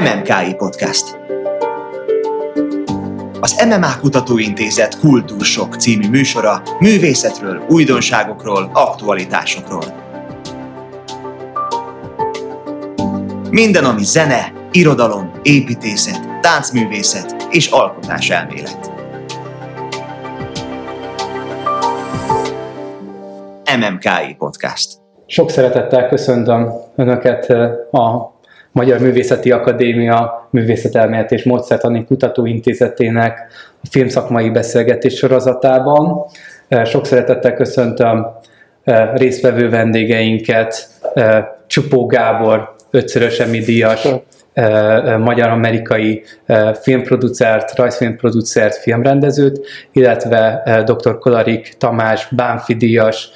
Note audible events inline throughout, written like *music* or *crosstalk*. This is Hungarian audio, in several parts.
MMKI Podcast. Az MMA Kutatóintézet Kultúrsok című műsora művészetről, újdonságokról, aktualitásokról. Minden, ami zene, irodalom, építészet, táncművészet és alkotás elmélet. MMKI Podcast. Sok szeretettel köszöntöm Önöket a Magyar Művészeti Akadémia Művészetelmélet és Módszertani Kutatóintézetének a filmszakmai beszélgetés sorozatában. Sok szeretettel köszöntöm résztvevő vendégeinket, Csupó Gábor, ötszörös Emmy díjas, magyar-amerikai filmproducert, rajzfilmproducert, filmrendezőt, illetve dr. Kolarik Tamás, Bánfi díjas,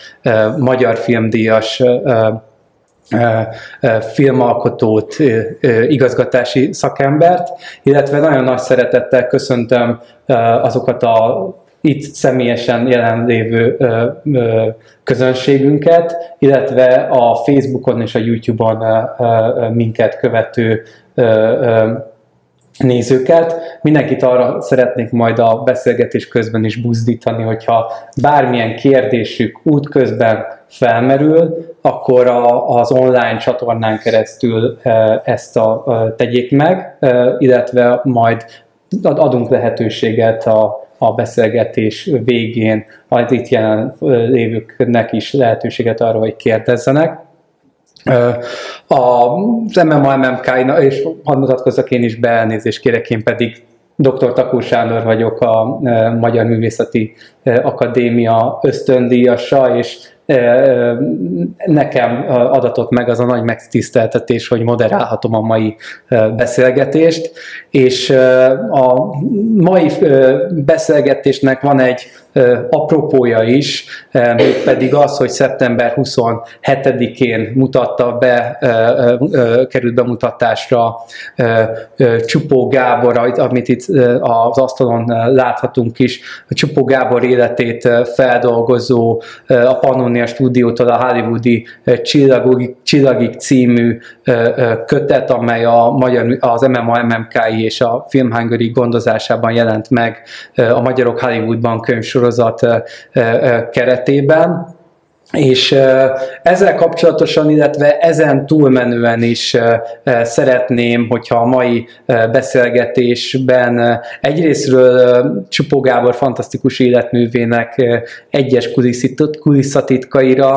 magyar filmdíjas, filmalkotót, igazgatási szakembert, illetve nagyon nagy szeretettel köszöntöm azokat a itt személyesen jelenlévő közönségünket, illetve a Facebookon és a YouTube-on minket követő nézőket. Mindenkit arra szeretnék majd a beszélgetés közben is buzdítani, hogyha bármilyen kérdésük útközben felmerül, akkor a, az online csatornán keresztül ezt a, tegyék meg, illetve majd adunk lehetőséget a, a beszélgetés végén, majd itt jelen lévőknek is lehetőséget arra, hogy kérdezzenek. Az MMA-MMK, és hadd mutatkozzak én is be, elnézést kérek, én pedig Dr. Takó Sándor vagyok, a Magyar Művészeti Akadémia ösztöndíjasa, és nekem adatott meg az a nagy megtiszteltetés, hogy moderálhatom a mai beszélgetést, és a mai beszélgetésnek van egy apropója is, pedig az, hogy szeptember 27-én mutatta be, került bemutatásra Csupó Gábor, amit itt az asztalon láthatunk is, a Csupó Gábor életét feldolgozó a Pannonia stúdiótól a Hollywoodi Csillagig, Csillagig című kötet, amely a magyar, az MMA MMKI és a Film Hungary gondozásában jelent meg a Magyarok Hollywoodban könyvsor sorozat keretében. És ezzel kapcsolatosan, illetve ezen túlmenően is szeretném, hogyha a mai beszélgetésben egyrésztről Csupó Gábor fantasztikus életművének egyes kulisszatitkaira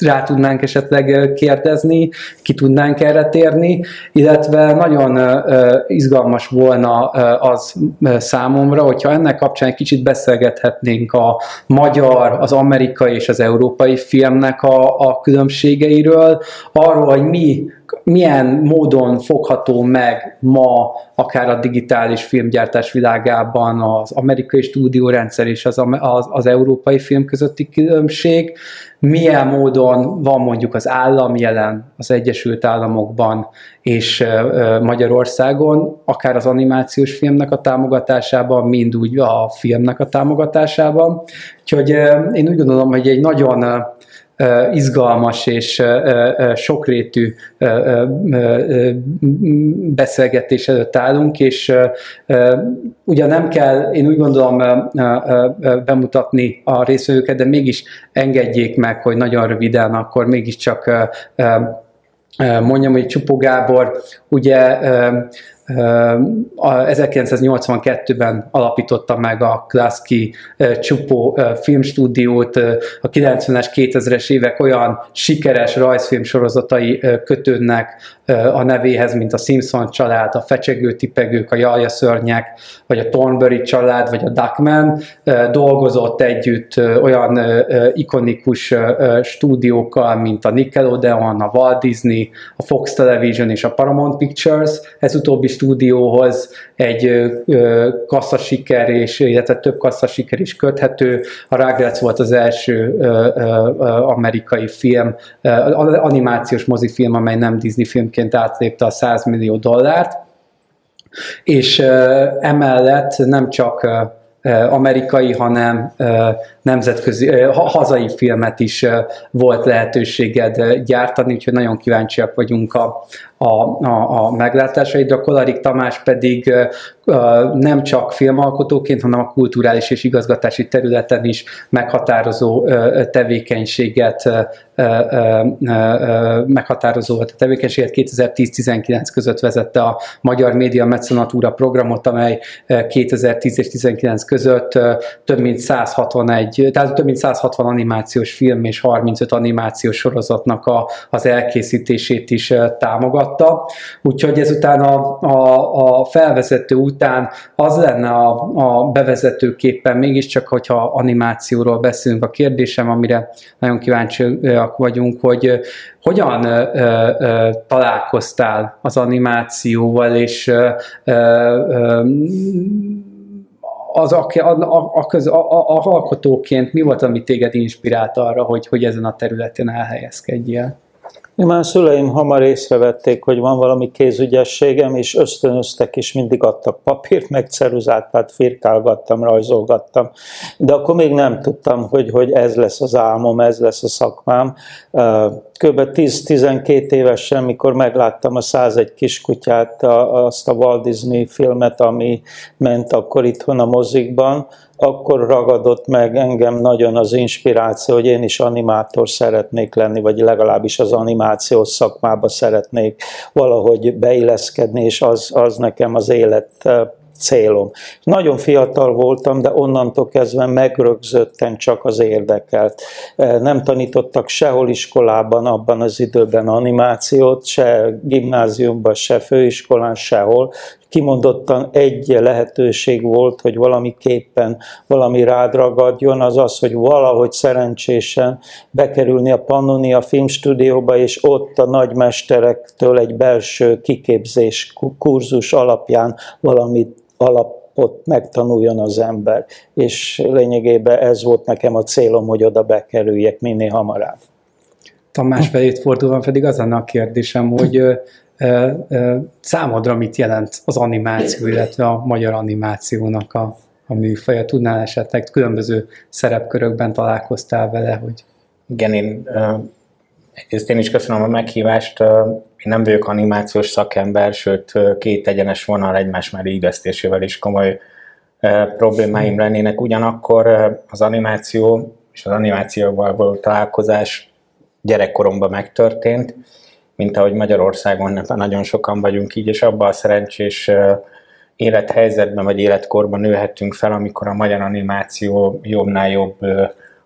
rá tudnánk esetleg kérdezni, ki tudnánk erre térni, illetve nagyon izgalmas volna az számomra, hogyha ennek kapcsán egy kicsit beszélgethetnénk a magyar, az amerikai és az európai filmnek a, a különbségeiről, arról, hogy mi milyen módon fogható meg ma akár a digitális filmgyártás világában az amerikai stúdiórendszer és az, az, az európai film közötti különbség, milyen módon van mondjuk az állam jelen az Egyesült Államokban és Magyarországon, akár az animációs filmnek a támogatásában, mind úgy a filmnek a támogatásában. Úgyhogy én úgy gondolom, hogy egy nagyon izgalmas és sokrétű beszélgetés előtt állunk, és ugyan nem kell, én úgy gondolom bemutatni a részvevőket, de mégis engedjéek meg, hogy nagyon röviden akkor mégiscsak mondjam, hogy Csupó Gábor ugye 1982-ben alapította meg a Klasky Csupó filmstúdiót, a 90-es, 2000-es évek olyan sikeres rajzfilm sorozatai kötődnek a nevéhez, mint a Simpson család, a Fecsegő tipegők, a Jalja szörnyek, vagy a Thornbury család, vagy a Duckman. Dolgozott együtt olyan ikonikus stúdiókkal, mint a Nickelodeon, a Walt Disney, a Fox Television és a Paramount Pictures. Ez utóbbi stúdióhoz egy kasszasiker, és, illetve több kasszasiker is köthető. A Rugrats volt az első amerikai film, animációs mozifilm, amely nem Disney filmként átlépte a 100 millió dollárt, és emellett nem csak amerikai, hanem nemzetközi, hazai filmet is volt lehetőséged gyártani, úgyhogy nagyon kíváncsiak vagyunk a, a, a, a meglátásaidra. Kolarik Tamás pedig nem csak filmalkotóként, hanem a kulturális és igazgatási területen is meghatározó tevékenységet meghatározó a tevékenységet 2010-19 között vezette a Magyar Média Mecenatúra programot, amely 2010 és 19 között több mint 161, tehát több mint 160 animációs film és 35 animációs sorozatnak a, az elkészítését is támogatta. Úgyhogy ezután a, a, a felvezető után az lenne a, a bevezetőképpen mégiscsak, hogyha animációról beszélünk a kérdésem, amire nagyon kíváncsiak vagyunk, hogy hogyan ö, ö, találkoztál az animációval, és ö, ö, az, a, a, a, a, a, a, mi volt, ami téged inspirált arra, hogy, hogy ezen a területen elhelyezkedjél? Már szüleim hamar észrevették, hogy van valami kézügyességem, és ösztönöztek, és mindig adtak papírt, meg ceruzát, tehát firkálgattam, rajzolgattam. De akkor még nem tudtam, hogy, hogy ez lesz az álmom, ez lesz a szakmám. Kb. 10-12 évesen, mikor megláttam a 101 kiskutyát, azt a Walt Disney filmet, ami ment akkor itthon a mozikban, akkor ragadott meg engem nagyon az inspiráció, hogy én is animátor szeretnék lenni, vagy legalábbis az animációs szakmába szeretnék valahogy beilleszkedni, és az, az nekem az élet célom. Nagyon fiatal voltam, de onnantól kezdve megrögzötten csak az érdekelt. Nem tanítottak sehol iskolában abban az időben animációt, se gimnáziumban, se főiskolán, sehol. Kimondottan egy lehetőség volt, hogy valamiképpen valami rád ragadjon, az az, hogy valahogy szerencsésen bekerülni a Pannonia filmstúdióba, és ott a nagymesterektől egy belső kiképzés kurzus alapján valamit alapot megtanuljon az ember. És lényegében ez volt nekem a célom, hogy oda bekerüljek minél hamarabb. Tamás felét fordulva pedig az a kérdésem, hogy számodra mit jelent az animáció, illetve a magyar animációnak a, a műfaja? Tudnál esetleg különböző szerepkörökben találkoztál vele, hogy... Igen, én Egyrészt én is köszönöm a meghívást. Én nem vagyok animációs szakember, sőt két egyenes vonal egymás mellé igaztésével is komoly problémáim lennének. Ugyanakkor az animáció és az animációval való találkozás gyerekkoromban megtörtént, mint ahogy Magyarországon nagyon sokan vagyunk így, és abban a szerencsés élethelyzetben vagy életkorban nőhettünk fel, amikor a magyar animáció jobbnál jobb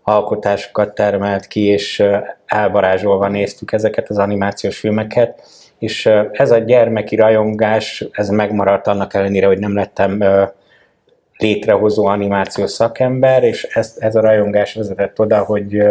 alkotásokat termelt ki, és elvarázsolva néztük ezeket az animációs filmeket, és ez a gyermeki rajongás, ez megmaradt annak ellenére, hogy nem lettem létrehozó animációs szakember, és ez, ez a rajongás vezetett oda, hogy,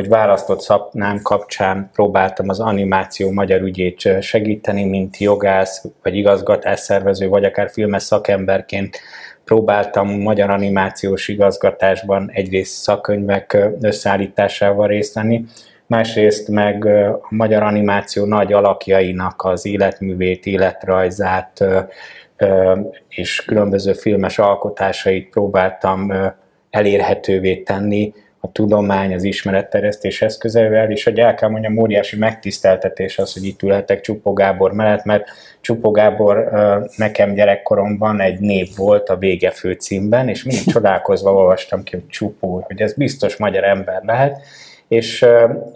hogy választott szaknám kapcsán próbáltam az animáció magyar ügyét segíteni, mint jogász, vagy igazgatás szervező, vagy akár filmes szakemberként próbáltam magyar animációs igazgatásban egyrészt szakkönyvek összeállításával részt venni, másrészt meg a magyar animáció nagy alakjainak az életművét, életrajzát és különböző filmes alkotásait próbáltam elérhetővé tenni a tudomány, az ismeretterjesztés eszközeivel, és hogy el kell mondjam, óriási megtiszteltetés az, hogy itt ülhetek Csupó Gábor mellett, mert Csupó Gábor nekem gyerekkoromban egy név volt a Vége főcímben, és mindig csodálkozva olvastam ki, hogy Csupó, hogy ez biztos magyar ember lehet, és,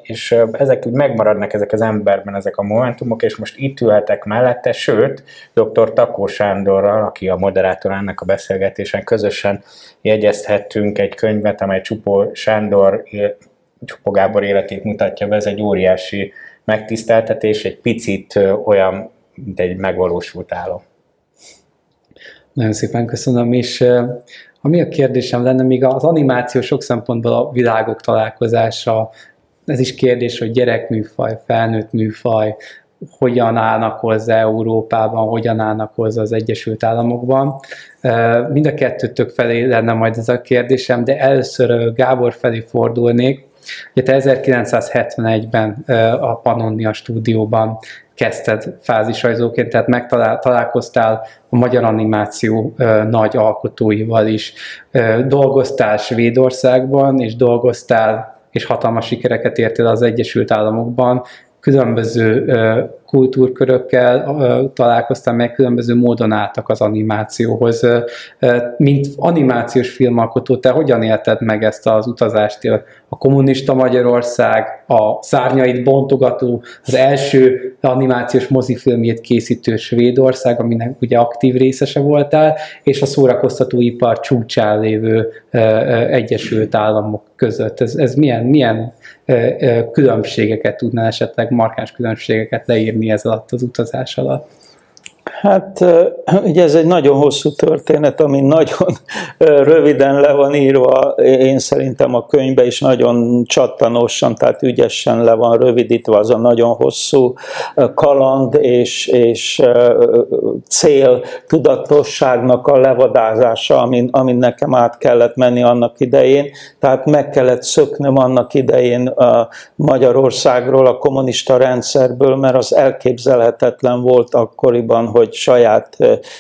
és ezek úgy megmaradnak ezek az emberben, ezek a momentumok, és most itt ülhetek mellette, sőt, dr. Takó Sándorral, aki a moderátor ennek a beszélgetésen, közösen jegyezhettünk egy könyvet, amely Csupó Sándor, Csupó Gábor életét mutatja be, ez egy óriási megtiszteltetés, egy picit olyan, mint egy megvalósult álom. Nagyon szépen köszönöm, és ami a kérdésem lenne, még az animáció sok szempontból a világok találkozása, ez is kérdés, hogy gyerekműfaj, felnőtt műfaj, hogyan állnak hozzá Európában, hogyan állnak hozzá az Egyesült Államokban. Mind a kettőtök felé lenne majd ez a kérdésem, de először Gábor felé fordulnék. Ugye te 1971-ben a Pannonia stúdióban kezdted fázisrajzóként, tehát megtalálkoztál a magyar animáció nagy alkotóival is. Dolgoztál Svédországban, és dolgoztál, és hatalmas sikereket értél az Egyesült Államokban, különböző kultúrkörökkel találkoztam meg, különböző módon álltak az animációhoz. Mint animációs filmalkotó, te hogyan élted meg ezt az utazást? A kommunista Magyarország, a szárnyait bontogató, az első animációs mozifilmjét készítő Svédország, aminek ugye aktív részese voltál, és a szórakoztatóipar csúcsán lévő Egyesült Államok között. Ez, ez milyen, milyen különbségeket tudná esetleg, markáns különbségeket leírni ez alatt az utazás alatt? Hát *clears throat* ugye ez egy nagyon hosszú történet, ami nagyon röviden le van írva, én szerintem a könyvbe is nagyon csattanosan, tehát ügyesen le van rövidítve az a nagyon hosszú kaland és, és cél tudatosságnak a levadázása, amin, amin nekem át kellett menni annak idején, tehát meg kellett szöknöm annak idején a Magyarországról, a kommunista rendszerből, mert az elképzelhetetlen volt akkoriban, hogy saját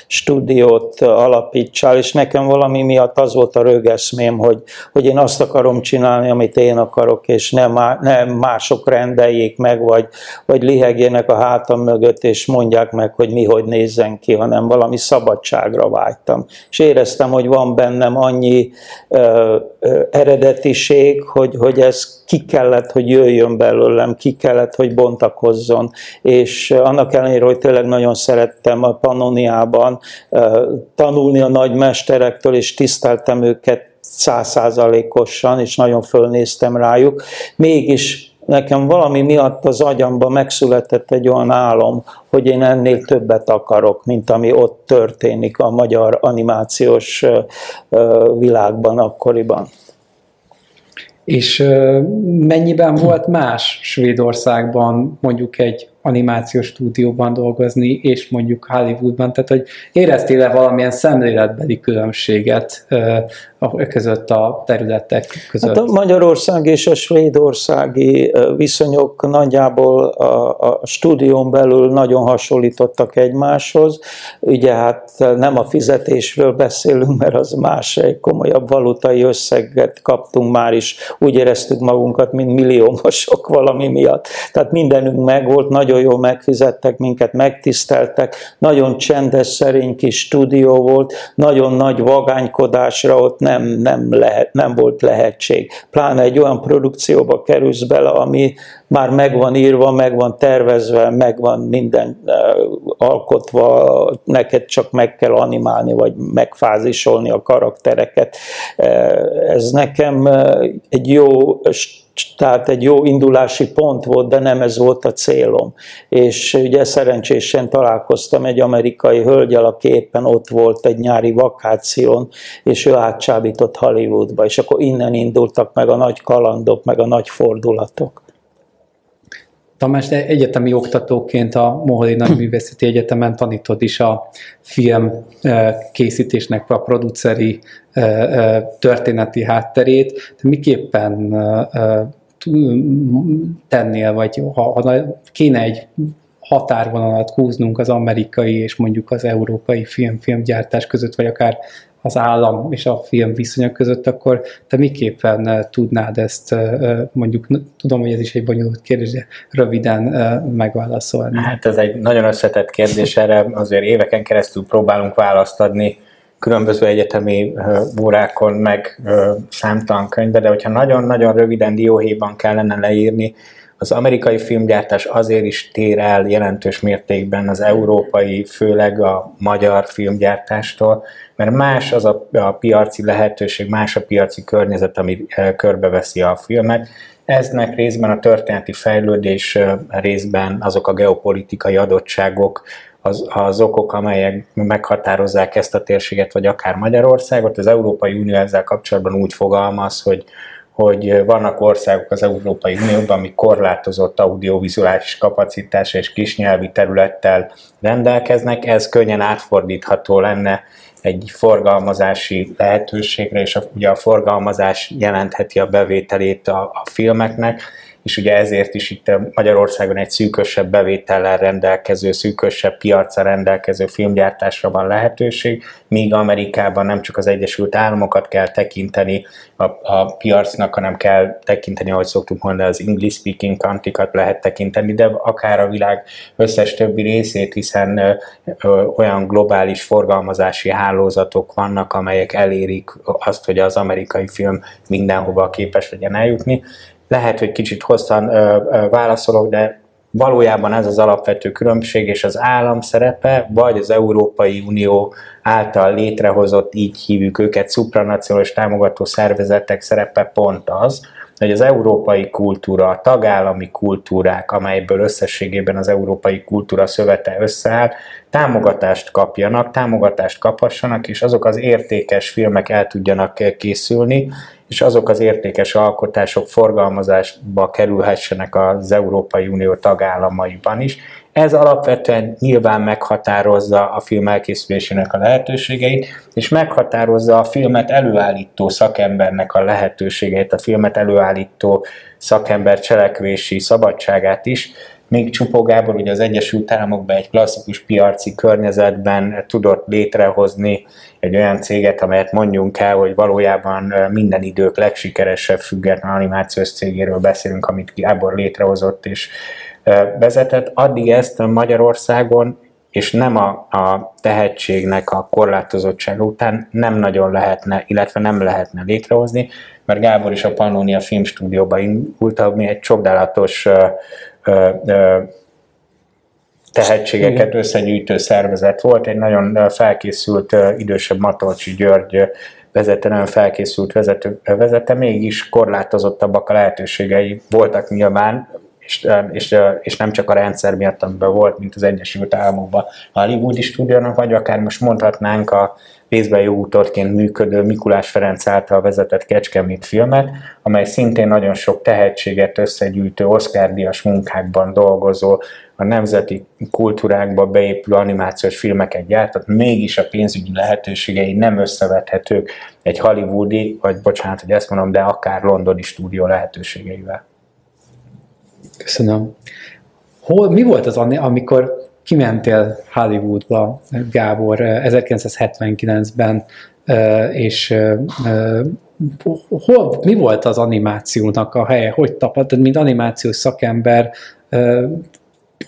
stúdiót alapítsál, és nekem valami miatt az volt a rögeszmém, hogy, hogy én azt akarom csinálni, amit én akarok, és nem, nem mások rendeljék meg, vagy, vagy lihegjenek a hátam mögött, és mondják meg, hogy mi hogy nézzen ki, hanem valami szabadságra vágytam. És éreztem, hogy van bennem annyi eredetiség, hogy, hogy ez ki kellett, hogy jöjjön belőlem, ki kellett, hogy bontakozzon, és annak ellenére, hogy tényleg nagyon szerettem a Pannoniában tanulni a nagy mesterektől, és tiszteltem őket százszázalékosan, és nagyon fölnéztem rájuk, mégis nekem valami miatt az agyamba megszületett egy olyan álom, hogy én ennél többet akarok, mint ami ott történik a magyar animációs világban akkoriban. És mennyiben volt más Svédországban mondjuk egy animációs stúdióban dolgozni, és mondjuk Hollywoodban, tehát hogy éreztél-e valamilyen szemléletbeli különbséget között a területek között? Hát a Magyarország és a svédországi viszonyok nagyjából a, a stúdión belül nagyon hasonlítottak egymáshoz. Ugye hát nem a fizetésről beszélünk, mert az más, egy komolyabb valutai összeget kaptunk már is. Úgy éreztük magunkat, mint milliómosok valami miatt. Tehát mindenünk megvolt, nagyon jól megfizettek minket, megtiszteltek, nagyon csendes, szerény kis stúdió volt, nagyon nagy vagánykodásra ott nem, nem, lehet, nem volt lehetség. Pláne egy olyan produkcióba kerülsz bele, ami már meg van írva, meg van tervezve, meg van minden alkotva, neked csak meg kell animálni, vagy megfázisolni a karaktereket. Ez nekem egy jó tehát egy jó indulási pont volt, de nem ez volt a célom. És ugye szerencsésen találkoztam egy amerikai hölgyel, aki éppen ott volt egy nyári vakáción, és ő átcsábított Hollywoodba, és akkor innen indultak meg a nagy kalandok, meg a nagy fordulatok. Tamás, te egyetemi oktatóként a Moholi Nagyművészeti Egyetemen tanítod is a film készítésnek a produceri történeti hátterét. Te miképpen tennél, vagy ha, ha kéne egy határvonalat húznunk az amerikai és mondjuk az európai film, filmgyártás között, vagy akár az állam és a film viszonyok között, akkor te miképpen eh, tudnád ezt eh, eh, mondjuk, tudom, hogy ez is egy bonyolult kérdés, de röviden megválaszolni? Hát ez egy nagyon összetett kérdés, erre azért éveken keresztül próbálunk választ adni különböző egyetemi órákon, meg számtalan könyvbe, de hogyha nagyon-nagyon röviden dióhéjban kellene leírni, az amerikai filmgyártás azért is tér el jelentős mértékben az európai, főleg a magyar filmgyártástól, mert más az a, a piaci lehetőség, más a piaci környezet, ami körbeveszi a filmet. Eznek részben a történeti fejlődés, részben azok a geopolitikai adottságok, az, az okok, amelyek meghatározzák ezt a térséget, vagy akár Magyarországot. Az Európai Unió ezzel kapcsolatban úgy fogalmaz, hogy hogy vannak országok az Európai Unióban, amik korlátozott audiovizuális kapacitás és kisnyelvi területtel rendelkeznek, ez könnyen átfordítható lenne egy forgalmazási lehetőségre, és a, ugye a forgalmazás jelentheti a bevételét a, a filmeknek, és ugye ezért is itt Magyarországon egy szűkösebb bevétellel rendelkező, szűkösebb piacra rendelkező filmgyártásra van lehetőség, míg Amerikában nem csak az Egyesült Államokat kell tekinteni a, a piacnak, hanem kell tekinteni, ahogy szoktuk mondani, az English speaking country lehet tekinteni, de akár a világ összes többi részét, hiszen ö, ö, olyan globális forgalmazási hálózatok vannak, amelyek elérik azt, hogy az amerikai film mindenhova képes legyen eljutni. Lehet, hogy kicsit hosszan ö, ö, válaszolok, de valójában ez az alapvető különbség, és az állam szerepe, vagy az Európai Unió által létrehozott, így hívjuk őket, supranacionális támogató szervezetek szerepe pont az, hogy az európai kultúra, a tagállami kultúrák, amelyből összességében az európai kultúra szövete összeáll, támogatást kapjanak, támogatást kaphassanak, és azok az értékes filmek el tudjanak készülni, és azok az értékes alkotások forgalmazásba kerülhessenek az Európai Unió tagállamaiban is. Ez alapvetően nyilván meghatározza a film elkészülésének a lehetőségeit, és meghatározza a filmet előállító szakembernek a lehetőségeit, a filmet előállító szakember cselekvési szabadságát is, még Csupó Gábor ugye az Egyesült Államokban egy klasszikus piaci környezetben tudott létrehozni egy olyan céget, amelyet mondjunk el, hogy valójában minden idők legsikeresebb független animációs cégéről beszélünk, amit Gábor létrehozott és vezetett. Addig ezt Magyarországon és nem a, a tehetségnek a korlátozottsága után nem nagyon lehetne, illetve nem lehetne létrehozni, mert Gábor is a Pannonia Filmstúdióba indult, ami egy csodálatos tehetségeket Igen. összegyűjtő szervezet volt, egy nagyon felkészült idősebb Matolcsi György vezette, nagyon felkészült vezető, vezette, mégis korlátozottabbak a lehetőségei voltak nyilván, és, és, és nem csak a rendszer miatt, amiben volt, mint az Egyesült Államokban a Hollywoodi stúdiónak, vagy akár most mondhatnánk a részben jó útorként működő Mikulás Ferenc által vezetett Kecskemét filmet, amely szintén nagyon sok tehetséget összegyűjtő, Oscar-díjas munkákban dolgozó, a nemzeti kultúrákba beépülő animációs filmeket gyártott, mégis a pénzügyi lehetőségei nem összevethetők egy hollywoodi, vagy bocsánat, hogy ezt mondom, de akár londoni stúdió lehetőségeivel. Köszönöm. Hol, mi volt az, amikor kimentél Hollywoodba, Gábor, 1979-ben, és hol, mi volt az animációnak a helye? Hogy tapad, mint animációs szakember,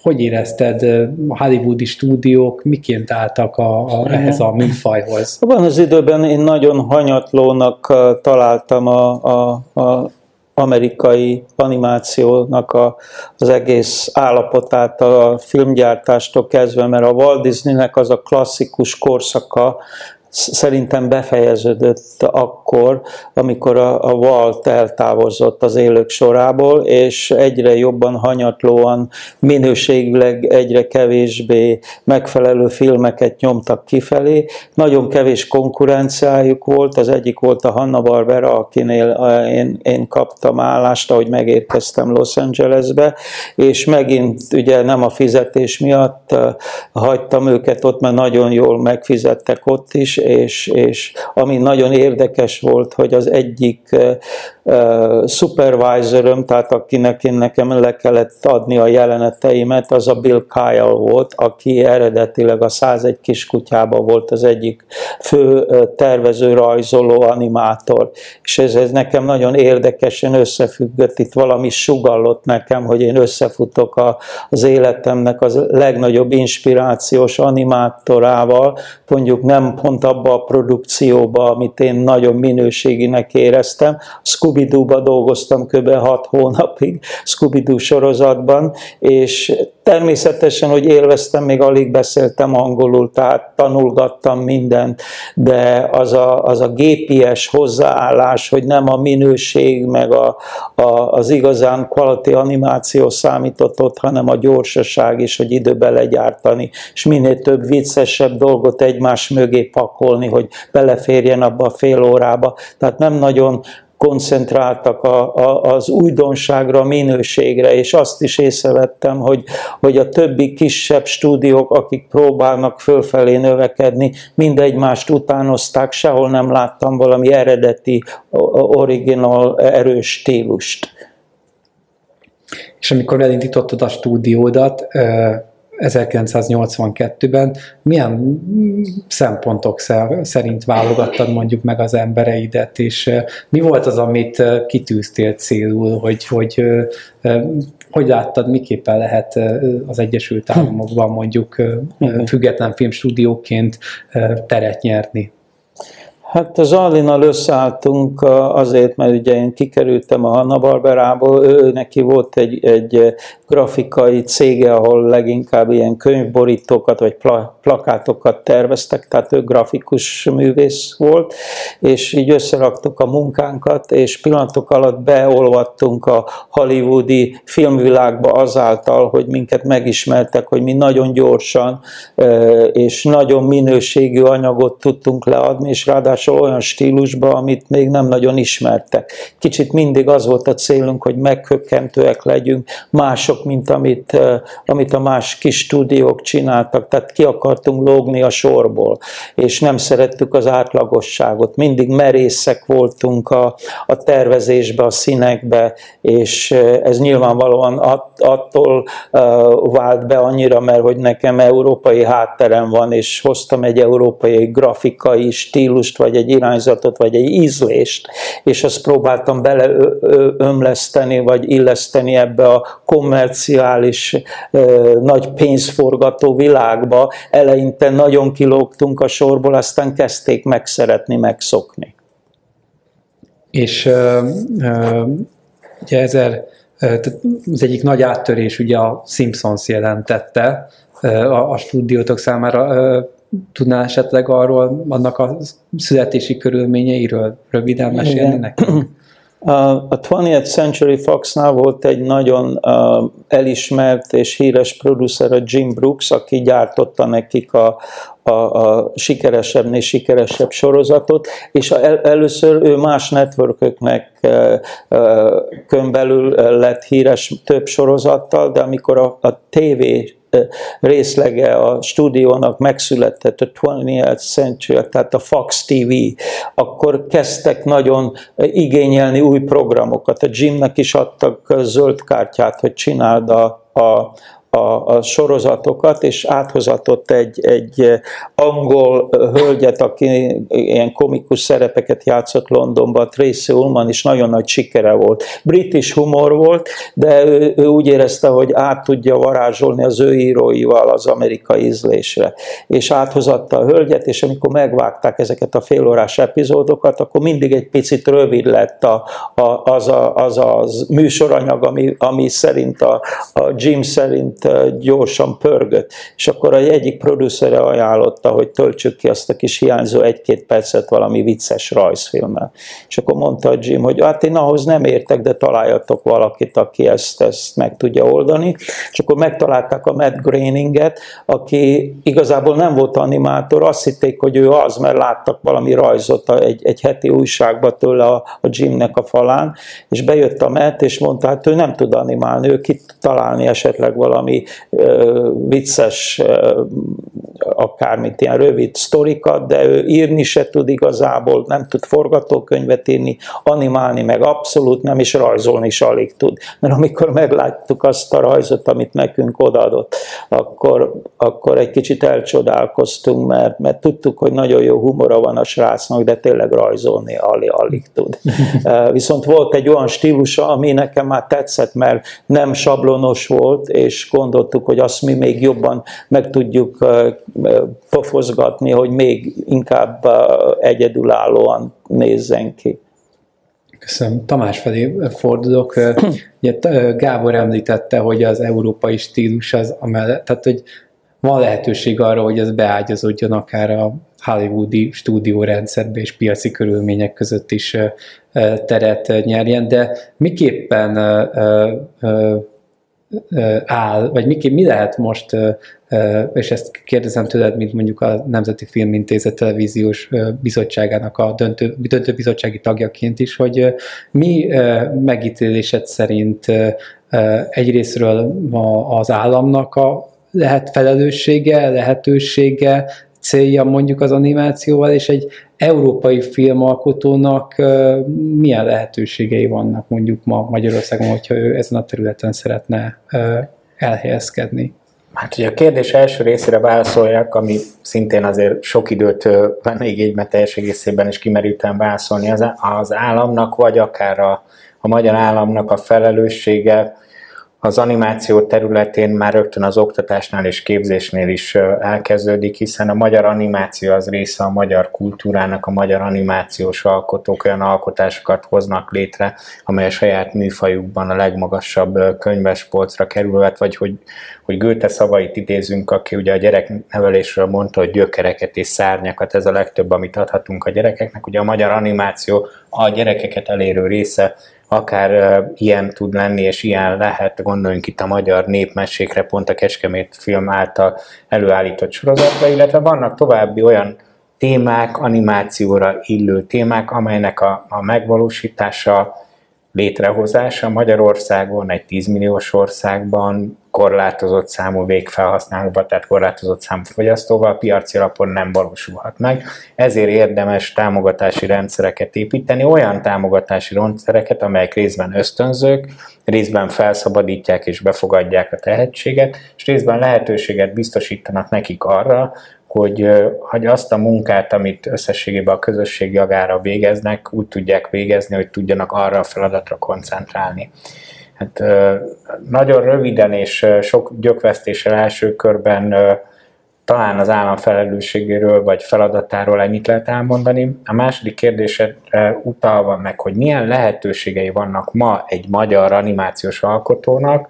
hogy érezted a hollywoodi stúdiók, miként álltak a, a, ehhez a műfajhoz? Abban az időben én nagyon hanyatlónak találtam a, a, a amerikai animációnak a, az egész állapotát a filmgyártástól kezdve, mert a Walt Disneynek az a klasszikus korszaka, szerintem befejeződött akkor, amikor a, a Walt eltávozott az élők sorából, és egyre jobban hanyatlóan, minőségileg egyre kevésbé megfelelő filmeket nyomtak kifelé. Nagyon kevés konkurenciájuk volt, az egyik volt a Hanna-Barbera, akinél én, én kaptam állást, ahogy megérkeztem Los Angelesbe, és megint ugye nem a fizetés miatt hagytam őket ott, mert nagyon jól megfizettek ott is, és, és ami nagyon érdekes volt, hogy az egyik uh, supervisorom, tehát akinek én nekem le kellett adni a jeleneteimet, az a Bill Kyle volt, aki eredetileg a 101 kiskutyában volt az egyik fő tervező, rajzoló, animátor. És ez, ez nekem nagyon érdekesen összefüggött, itt valami sugallott nekem, hogy én összefutok a, az életemnek az legnagyobb inspirációs animátorával, mondjuk nem pont abba a produkcióba, amit én nagyon minőséginek éreztem. Scooby-Doo-ba dolgoztam kb. 6 hónapig, Scooby-Doo sorozatban, és természetesen, hogy élveztem, még alig beszéltem angolul, tehát tanulgattam mindent, de az a, az a gépies hozzáállás, hogy nem a minőség, meg a, a, az igazán quality animáció számított ott, hanem a gyorsaság is, hogy időbe legyártani, és minél több viccesebb dolgot egymás mögé pakolni, hogy beleférjen abba a fél órába. Tehát nem nagyon koncentráltak a, a, az újdonságra, a minőségre, és azt is észrevettem, hogy, hogy a többi kisebb stúdiók, akik próbálnak fölfelé növekedni, mind egymást utánozták, sehol nem láttam valami eredeti, original, erős stílust. És amikor elindítottad a stúdiódat, 1982-ben milyen szempontok szerint válogattad mondjuk meg az embereidet, és mi volt az, amit kitűztél célul, hogy hogy, hogy láttad, miképpen lehet az Egyesült Államokban mondjuk független filmstúdióként teret nyerni? Hát az Allinnal összeálltunk azért, mert ugye én kikerültem a Hanna-Barberából, ő neki volt egy, egy grafikai cége, ahol leginkább ilyen könyvborítókat vagy plakátokat terveztek, tehát ő grafikus művész volt, és így összeraktuk a munkánkat, és pillanatok alatt beolvattunk a hollywoodi filmvilágba azáltal, hogy minket megismertek, hogy mi nagyon gyorsan és nagyon minőségű anyagot tudtunk leadni, és ráadásul olyan stílusba, amit még nem nagyon ismertek. Kicsit mindig az volt a célunk, hogy meghökkentőek legyünk, mások mások, mint amit, amit a más kis stúdiók csináltak, tehát ki akartunk lógni a sorból, és nem szerettük az átlagosságot. Mindig merészek voltunk a, a tervezésbe, a színekbe, és ez nyilvánvalóan att, attól vált be annyira, mert hogy nekem európai hátterem van, és hoztam egy európai grafikai stílust, vagy egy irányzatot, vagy egy ízlést, és azt próbáltam beleömleszteni, vagy illeszteni ebbe a kommer komerciális nagy pénzforgató világba eleinte nagyon kilógtunk a sorból, aztán kezdték megszeretni, megszokni. És ugye ezer, az egyik nagy áttörés ugye a Simpsons jelentette a, a stúdiótok számára. Tudnál esetleg arról, annak a születési körülményeiről röviden mesélni nekünk? *clears throat* A 20th Century Foxnál volt egy nagyon elismert és híres producer, a Jim Brooks, aki gyártotta nekik a, a, a sikeresebbnél sikeresebb sorozatot, és el, először ő más networköknek belül lett híres több sorozattal, de amikor a, a TV részlege a stúdiónak megszületett a 20th Century, tehát a Fox TV, akkor kezdtek nagyon igényelni új programokat. A Jimnek is adtak zöld kártyát, hogy csináld a, a, a, a sorozatokat, és áthozatott egy, egy angol hölgyet, aki ilyen komikus szerepeket játszott Londonban, Tracy Ullman, is nagyon nagy sikere volt. British humor volt, de ő, ő úgy érezte, hogy át tudja varázsolni az ő íróival az amerikai ízlésre. És áthozatta a hölgyet, és amikor megvágták ezeket a félórás epizódokat, akkor mindig egy picit rövid lett a, a, az, a, az a műsoranyag, ami, ami szerint a, a Jim szerint gyorsan pörgött, és akkor egy egyik producere ajánlotta, hogy töltsük ki azt a kis hiányzó egy-két percet valami vicces rajzfilmmel. És akkor mondta a Jim, hogy hát én ahhoz nem értek, de találjatok valakit, aki ezt, ezt meg tudja oldani. És akkor megtalálták a Matt Groeninget, aki igazából nem volt animátor, azt hitték, hogy ő az, mert láttak valami rajzot egy, egy heti újságba tőle a, a Jimnek a falán, és bejött a Matt, és mondta, hát ő nem tud animálni, ő ki találni esetleg valami vicces, akármit, ilyen rövid sztorikat, de ő írni se tud igazából, nem tud forgatókönyvet írni, animálni meg abszolút nem, és rajzolni is alig tud. Mert amikor megláttuk azt a rajzot, amit nekünk odaadott, akkor, akkor egy kicsit elcsodálkoztunk, mert, mert tudtuk, hogy nagyon jó humora van a srácnak, de tényleg rajzolni alig, alig tud. *laughs* Viszont volt egy olyan stílusa, ami nekem már tetszett, mert nem sablonos volt, és gondoltuk, hogy azt mi még jobban meg tudjuk pofozgatni, hogy még inkább egyedülállóan nézzen ki. Köszönöm. Tamás felé fordulok. *clears throat* Ugye, Gábor említette, hogy az európai stílus az amellett, tehát hogy van lehetőség arra, hogy ez beágyazódjon akár a hollywoodi stúdiórendszerbe és piaci körülmények között is teret nyerjen, de miképpen áll, vagy mi, mi lehet most, és ezt kérdezem tőled, mint mondjuk a Nemzeti Filmintézet televíziós bizottságának a döntő, döntő bizottsági tagjaként is, hogy mi megítélésed szerint egyrésztről az államnak a lehet felelőssége, lehetősége, célja mondjuk az animációval, és egy európai filmalkotónak milyen lehetőségei vannak mondjuk ma Magyarországon, hogyha ő ezen a területen szeretne elhelyezkedni? Hát ugye a kérdés első részére válaszoljak, ami szintén azért sok időt venne igénybe teljes egészében is kimerültem válaszolni az, az államnak, vagy akár a, a magyar államnak a felelőssége az animáció területén már rögtön az oktatásnál és képzésnél is elkezdődik, hiszen a magyar animáció az része a magyar kultúrának, a magyar animációs alkotók olyan alkotásokat hoznak létre, amely a saját műfajukban a legmagasabb könyves polcra kerülhet, vagy hogy, hogy Goethe szavait idézünk, aki ugye a gyereknevelésről mondta, hogy gyökereket és szárnyakat, ez a legtöbb, amit adhatunk a gyerekeknek. Ugye a magyar animáció a gyerekeket elérő része akár uh, ilyen tud lenni, és ilyen lehet, gondoljunk itt a magyar népmesékre, pont a Kecskemét film által előállított sorozatra, illetve vannak további olyan témák, animációra illő témák, amelynek a, a megvalósítása, létrehozása Magyarországon, egy 10 milliós országban korlátozott számú végfelhasználóval, tehát korlátozott számú fogyasztóval piaci alapon nem valósulhat meg. Ezért érdemes támogatási rendszereket építeni, olyan támogatási rendszereket, amelyek részben ösztönzők, részben felszabadítják és befogadják a tehetséget, és részben lehetőséget biztosítanak nekik arra, hogy, hogy azt a munkát, amit összességében a közösség jagára végeznek, úgy tudják végezni, hogy tudjanak arra a feladatra koncentrálni. Hát nagyon röviden és sok gyökvesztéssel első körben talán az állam felelősségéről vagy feladatáról ennyit lehet elmondani. A második kérdésre utalva meg, hogy milyen lehetőségei vannak ma egy magyar animációs alkotónak,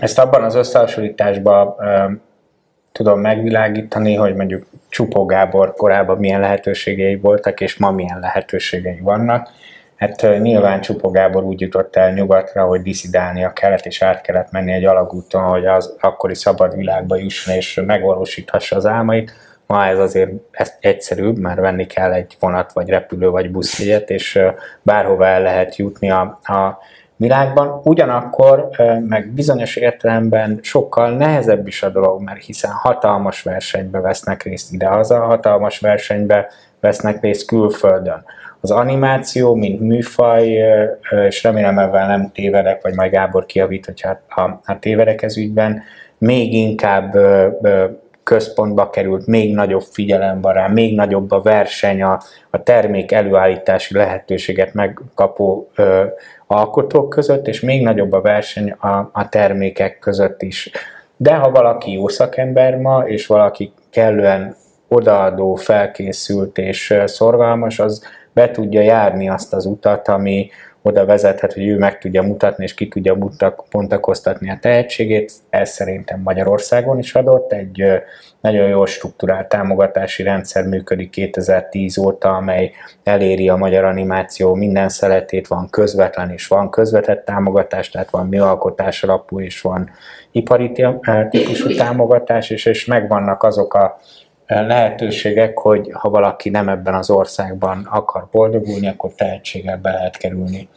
ezt abban az összehasonlításban tudom megvilágítani, hogy mondjuk Csupó Gábor korábban milyen lehetőségei voltak, és ma milyen lehetőségei vannak. Hát nyilván Csupó Gábor úgy jutott el nyugatra, hogy diszidálnia kellett, és át kellett menni egy alagúton, hogy az akkori szabad világba jusson, és megvalósíthassa az álmait. Ma ez azért egyszerűbb, mert venni kell egy vonat, vagy repülő, vagy buszjegyet, és bárhova el lehet jutni a, a világban, ugyanakkor meg bizonyos értelemben sokkal nehezebb is a dolog, mert hiszen hatalmas versenybe vesznek részt idehaza, hatalmas versenybe vesznek részt külföldön. Az animáció, mint műfaj, és remélem ebben nem tévedek, vagy majd Gábor kiavít, hogyha ha, ha tévedek ez ügyben, még inkább központba került, még nagyobb figyelem van rá, még nagyobb a verseny, a, a termék előállítási lehetőséget megkapó ö, alkotók között, és még nagyobb a verseny a, a termékek között is. De ha valaki jó szakember ma, és valaki kellően odaadó, felkészült és szorgalmas, az be tudja járni azt az utat, ami, oda vezethet, hogy ő meg tudja mutatni, és ki tudja bontakoztatni a tehetségét. Ez szerintem Magyarországon is adott. Egy nagyon jó struktúrált támogatási rendszer működik 2010 óta, amely eléri a magyar animáció minden szeletét, van közvetlen és van közvetett támogatás, tehát van műalkotás alapú és van ipari típusú támogatás, és, és megvannak azok a lehetőségek, hogy ha valaki nem ebben az országban akar boldogulni, akkor tehetséggel be lehet kerülni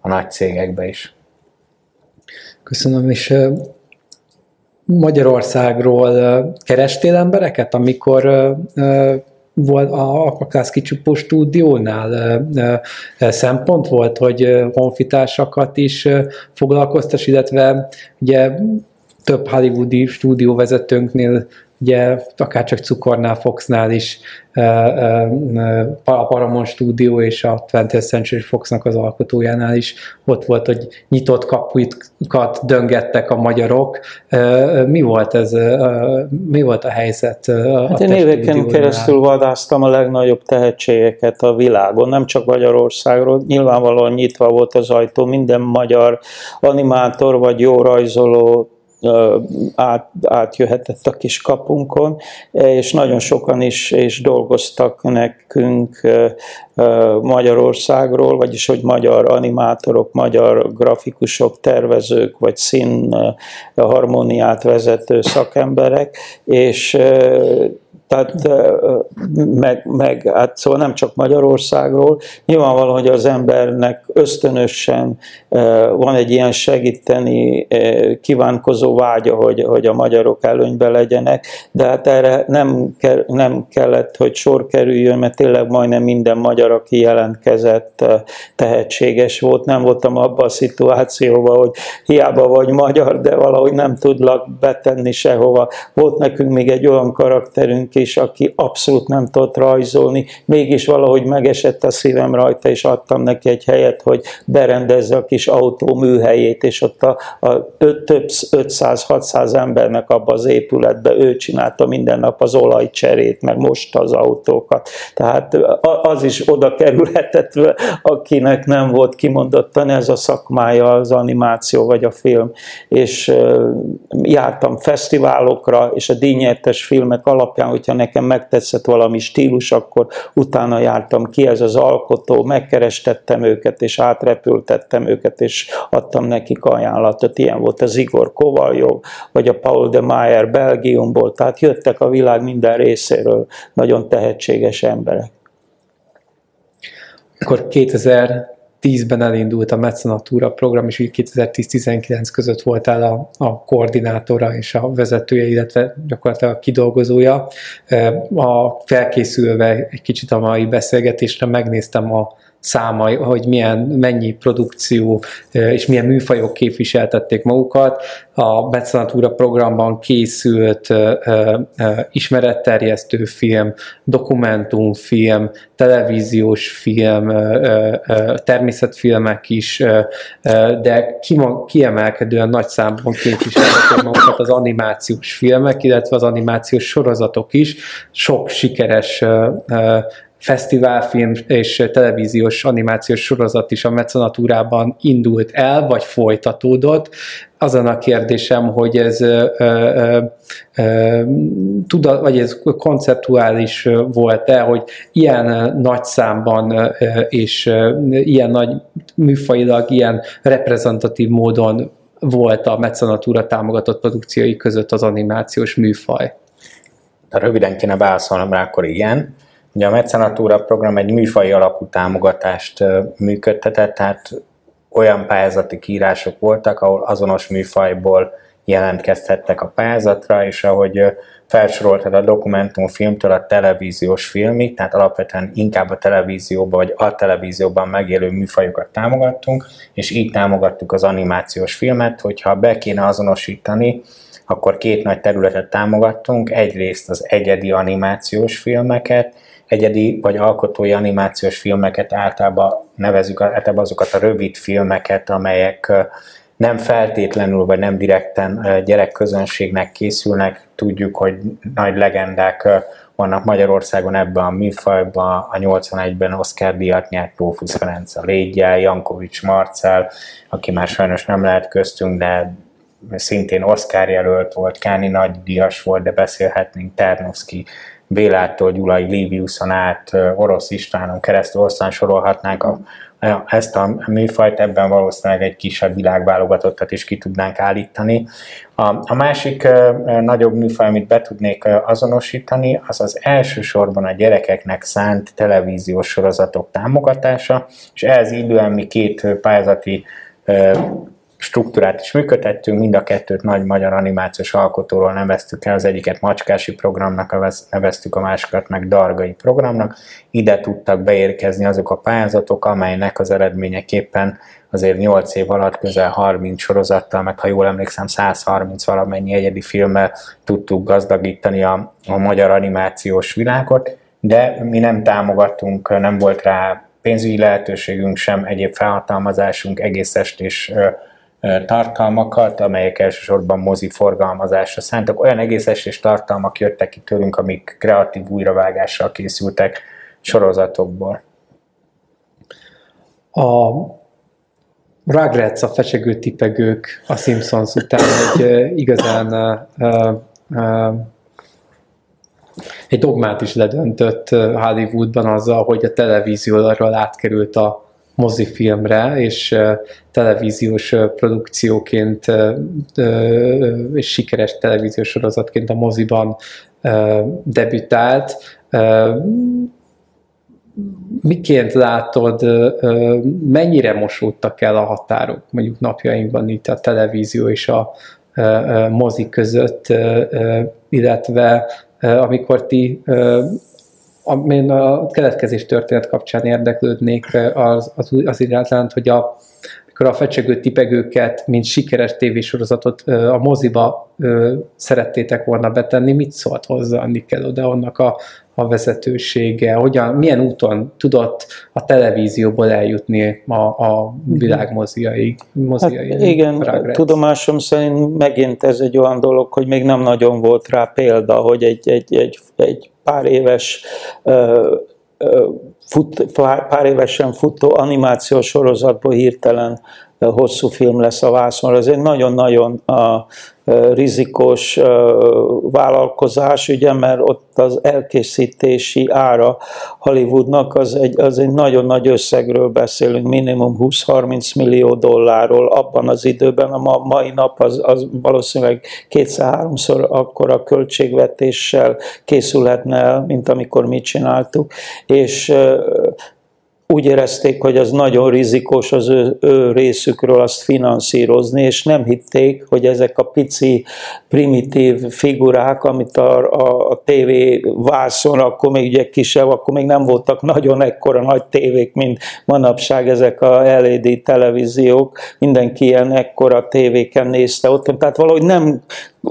a nagy cégekbe is. Köszönöm, és Magyarországról kerestél embereket, amikor volt a Akaklászki Csupó stúdiónál szempont volt, hogy honfitársakat is foglalkoztas, illetve ugye több hollywoodi stúdióvezetőnknél ugye akár csak Cukornál, Foxnál is a Paramount Studio és a 20th Century Foxnak az alkotójánál is ott volt, hogy nyitott kapukat döngettek a magyarok. Mi volt ez, mi volt a helyzet? A hát én éveken keresztül vadáztam a legnagyobb tehetségeket a világon, nem csak Magyarországról, nyilvánvalóan nyitva volt az ajtó, minden magyar animátor vagy jó rajzoló át, átjöhetett a kis kapunkon, és nagyon sokan is és dolgoztak nekünk Magyarországról, vagyis hogy magyar animátorok, magyar grafikusok, tervezők, vagy szín harmóniát vezető szakemberek, és Tehát meg, meg hát szóval nem csak Magyarországról, nyilvánvaló, hogy az embernek ösztönösen van egy ilyen segíteni kívánkozó vágya, hogy, hogy a magyarok előnybe legyenek, de hát erre nem, nem kellett, hogy sor kerüljön, mert tényleg majdnem minden magyar, aki jelentkezett, tehetséges volt. Nem voltam abban a szituációban, hogy hiába vagy magyar, de valahogy nem tudlak betenni sehova. Volt nekünk még egy olyan karakterünk is, aki abszolút nem tudott rajzolni, mégis valahogy megesett a szívem rajta, és adtam neki egy helyet, hogy berendezze a kis autó műhelyét, és ott a, a több 500-600 embernek abba az épületbe ő csinálta minden nap az olajcserét, meg most az autókat. Tehát az is oda kerülhetett, akinek nem volt kimondottan ez a szakmája, az animáció vagy a film. És jártam fesztiválokra, és a díjnyertes filmek alapján, hogyha nekem megtetszett valami stílus, akkor utána jártam ki, ez az alkotó, megkerestettem őket, és átrepültettem őket, és adtam nekik ajánlatot. Ilyen volt az Igor Kovaljov, vagy a Paul de Mayer Belgiumból, tehát jöttek a világ minden részéről nagyon tehetséges emberek. Akkor 2010-ben elindult a Mecenatúra program, és 2010-19 között voltál a, a koordinátora és a vezetője, illetve gyakorlatilag a kidolgozója. A felkészülve egy kicsit a mai beszélgetésre megnéztem a számai, hogy milyen, mennyi produkció és milyen műfajok képviseltették magukat. A Mecenatúra programban készült ismeretterjesztő film, dokumentumfilm, televíziós film, természetfilmek is, de kiemelkedően nagy számban képviseltették magukat az animációs filmek, illetve az animációs sorozatok is. Sok sikeres fesztiválfilm és televíziós animációs sorozat is a mecenatúrában indult el, vagy folytatódott. Azon a kérdésem, hogy ez ö, ö, ö, tudat, vagy ez konceptuális volt-e, hogy ilyen nagy számban és ilyen nagy műfajilag, ilyen reprezentatív módon volt a mecenatúra támogatott produkciói között az animációs műfaj? Röviden kéne válaszolnom rá, akkor igen. Ugye a Mecenatúra program egy műfai alapú támogatást működtetett, tehát olyan pályázati kiírások voltak, ahol azonos műfajból jelentkezhettek a pályázatra, és ahogy felsoroltad a dokumentumfilmtől a televíziós filmig, tehát alapvetően inkább a televízióban vagy a televízióban megélő műfajokat támogattunk, és így támogattuk az animációs filmet, hogyha be kéne azonosítani, akkor két nagy területet támogattunk, egyrészt az egyedi animációs filmeket, egyedi vagy alkotói animációs filmeket általában nevezük általában azokat a rövid filmeket, amelyek nem feltétlenül, vagy nem direkten gyerekközönségnek készülnek. Tudjuk, hogy nagy legendák vannak Magyarországon ebben a műfajban, a 81-ben Oscar díjat nyert Rófusz Ferenc a Légyel, Jankovics Marcel, aki már sajnos nem lehet köztünk, de szintén Oscar jelölt volt, Káni nagy díjas volt, de beszélhetnénk Ternovszki Bélától Gyulai Liviuson át Orosz Istvánon keresztül osztán sorolhatnánk a, ezt a műfajt, ebben valószínűleg egy kisebb világválogatottat is ki tudnánk állítani. A, a másik nagyobb műfaj, amit be tudnék azonosítani, az az elsősorban a gyerekeknek szánt televíziós sorozatok támogatása, és ehhez illően mi két pályázati struktúrát is működtettünk, mind a kettőt nagy magyar animációs alkotóról neveztük el, az egyiket Macskási programnak neveztük, a másikat meg Dargai programnak. Ide tudtak beérkezni azok a pályázatok, amelynek az eredményeképpen azért 8 év alatt közel 30 sorozattal, meg ha jól emlékszem 130 valamennyi egyedi filmmel tudtuk gazdagítani a, a magyar animációs világot, de mi nem támogattunk, nem volt rá pénzügyi lehetőségünk sem, egyéb felhatalmazásunk, egész estés tartalmakat, amelyek elsősorban mozi forgalmazásra szántak. Olyan egész esés tartalmak jöttek ki tőlünk, amik kreatív újravágással készültek sorozatokból. A Rugrats, a fecsegő tipegők a Simpsons után egy igazán egy dogmát is ledöntött Hollywoodban azzal, hogy a televízióról átkerült a mozifilmre, és televíziós produkcióként és sikeres televíziós sorozatként a moziban debütált. Miként látod, mennyire mosódtak el a határok mondjuk napjainkban itt a televízió és a mozi között, illetve amikor ti én a keletkezés történet kapcsán érdeklődnék az, az, az iránt, hogy a, amikor a fecsegő tipegőket, mint sikeres tévésorozatot a moziba szerettétek volna betenni, mit szólt hozzá a Nickelodeonnak a, a vezetősége, hogyan, milyen úton tudott a televízióból eljutni a, a világ moziai, moziai hát igen, rágrec. tudomásom szerint megint ez egy olyan dolog, hogy még nem nagyon volt rá példa, hogy egy, egy, egy, egy pár éves fut, pár évesen futó animációs sorozatból hirtelen hosszú film lesz a vászonra. Ez egy nagyon-nagyon rizikós vállalkozás, ugye, mert ott az elkészítési ára Hollywoodnak az egy, az egy nagyon nagy összegről beszélünk, minimum 20-30 millió dollárról abban az időben, a mai nap az, az valószínűleg kétszer-háromszor akkora költségvetéssel készülhetne el, mint amikor mi csináltuk, és úgy érezték, hogy az nagyon rizikos az ő, ő részükről azt finanszírozni, és nem hitték, hogy ezek a pici, primitív figurák, amit a, a, a TV vászon, akkor még ugye kisebb, akkor még nem voltak nagyon ekkora nagy tévék, mint manapság ezek a LED televíziók, mindenki ilyen ekkora tévéken nézte ott, tehát valahogy nem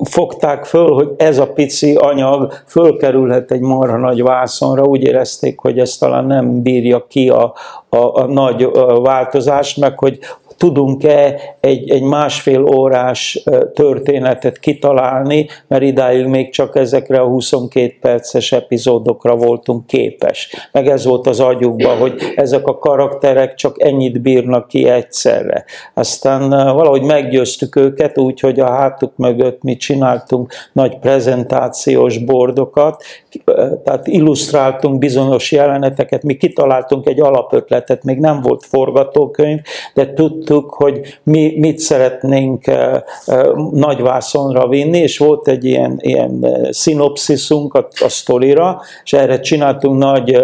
fogták föl, hogy ez a pici anyag fölkerülhet egy marha nagy vászonra, úgy érezték, hogy ez talán nem bírja ki a, a, a nagy változást, meg hogy tudunk-e egy, egy másfél órás történetet kitalálni, mert idáig még csak ezekre a 22 perces epizódokra voltunk képes. Meg ez volt az agyukban, hogy ezek a karakterek csak ennyit bírnak ki egyszerre. Aztán valahogy meggyőztük őket úgy, hogy a hátuk mögött mi csináltunk nagy prezentációs bordokat, tehát illusztráltunk bizonyos jeleneteket, mi kitaláltunk egy alapötletet, még nem volt forgatókönyv, de tudtuk, hogy mi mit szeretnénk nagyvászonra vinni, és volt egy ilyen, ilyen szinopsziszunk a, a sztorira, és erre csináltunk nagy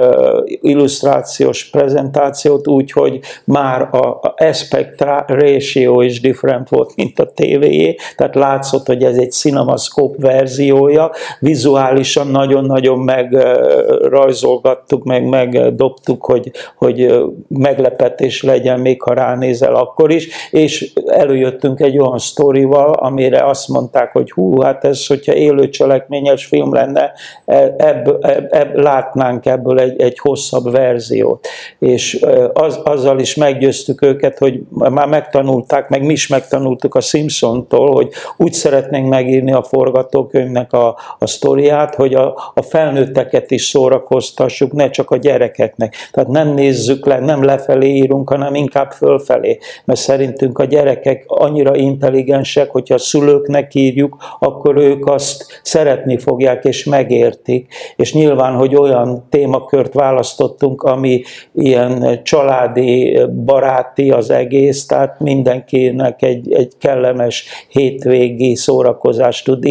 illusztrációs prezentációt, úgy, hogy már a, a aspect ratio is different volt, mint a tévéjé, tehát látszott, hogy ez egy cinemascope verziója, vizuálisan nagyon-nagyon nagyon megrajzolgattuk, meg megdobtuk, hogy, hogy meglepetés legyen, még ha ránézel akkor is, és előjöttünk egy olyan sztorival, amire azt mondták, hogy hú, hát ez, hogyha élő cselekményes film lenne, ebb, ebb, ebb, látnánk ebből egy, egy hosszabb verziót. És az, azzal is meggyőztük őket, hogy már megtanulták, meg mi is megtanultuk a Simpson-tól, hogy úgy szeretnénk megírni a forgatókönyvnek a, a sztoriát, hogy a, a felnőtteket is szórakoztassuk, ne csak a gyerekeknek. Tehát nem nézzük le, nem lefelé írunk, hanem inkább fölfelé. Mert szerintünk a gyerekek annyira intelligensek, hogyha a szülőknek írjuk, akkor ők azt szeretni fogják és megértik. És nyilván, hogy olyan témakört választottunk, ami ilyen családi, baráti az egész, tehát mindenkinek egy, egy kellemes hétvégi szórakozást tud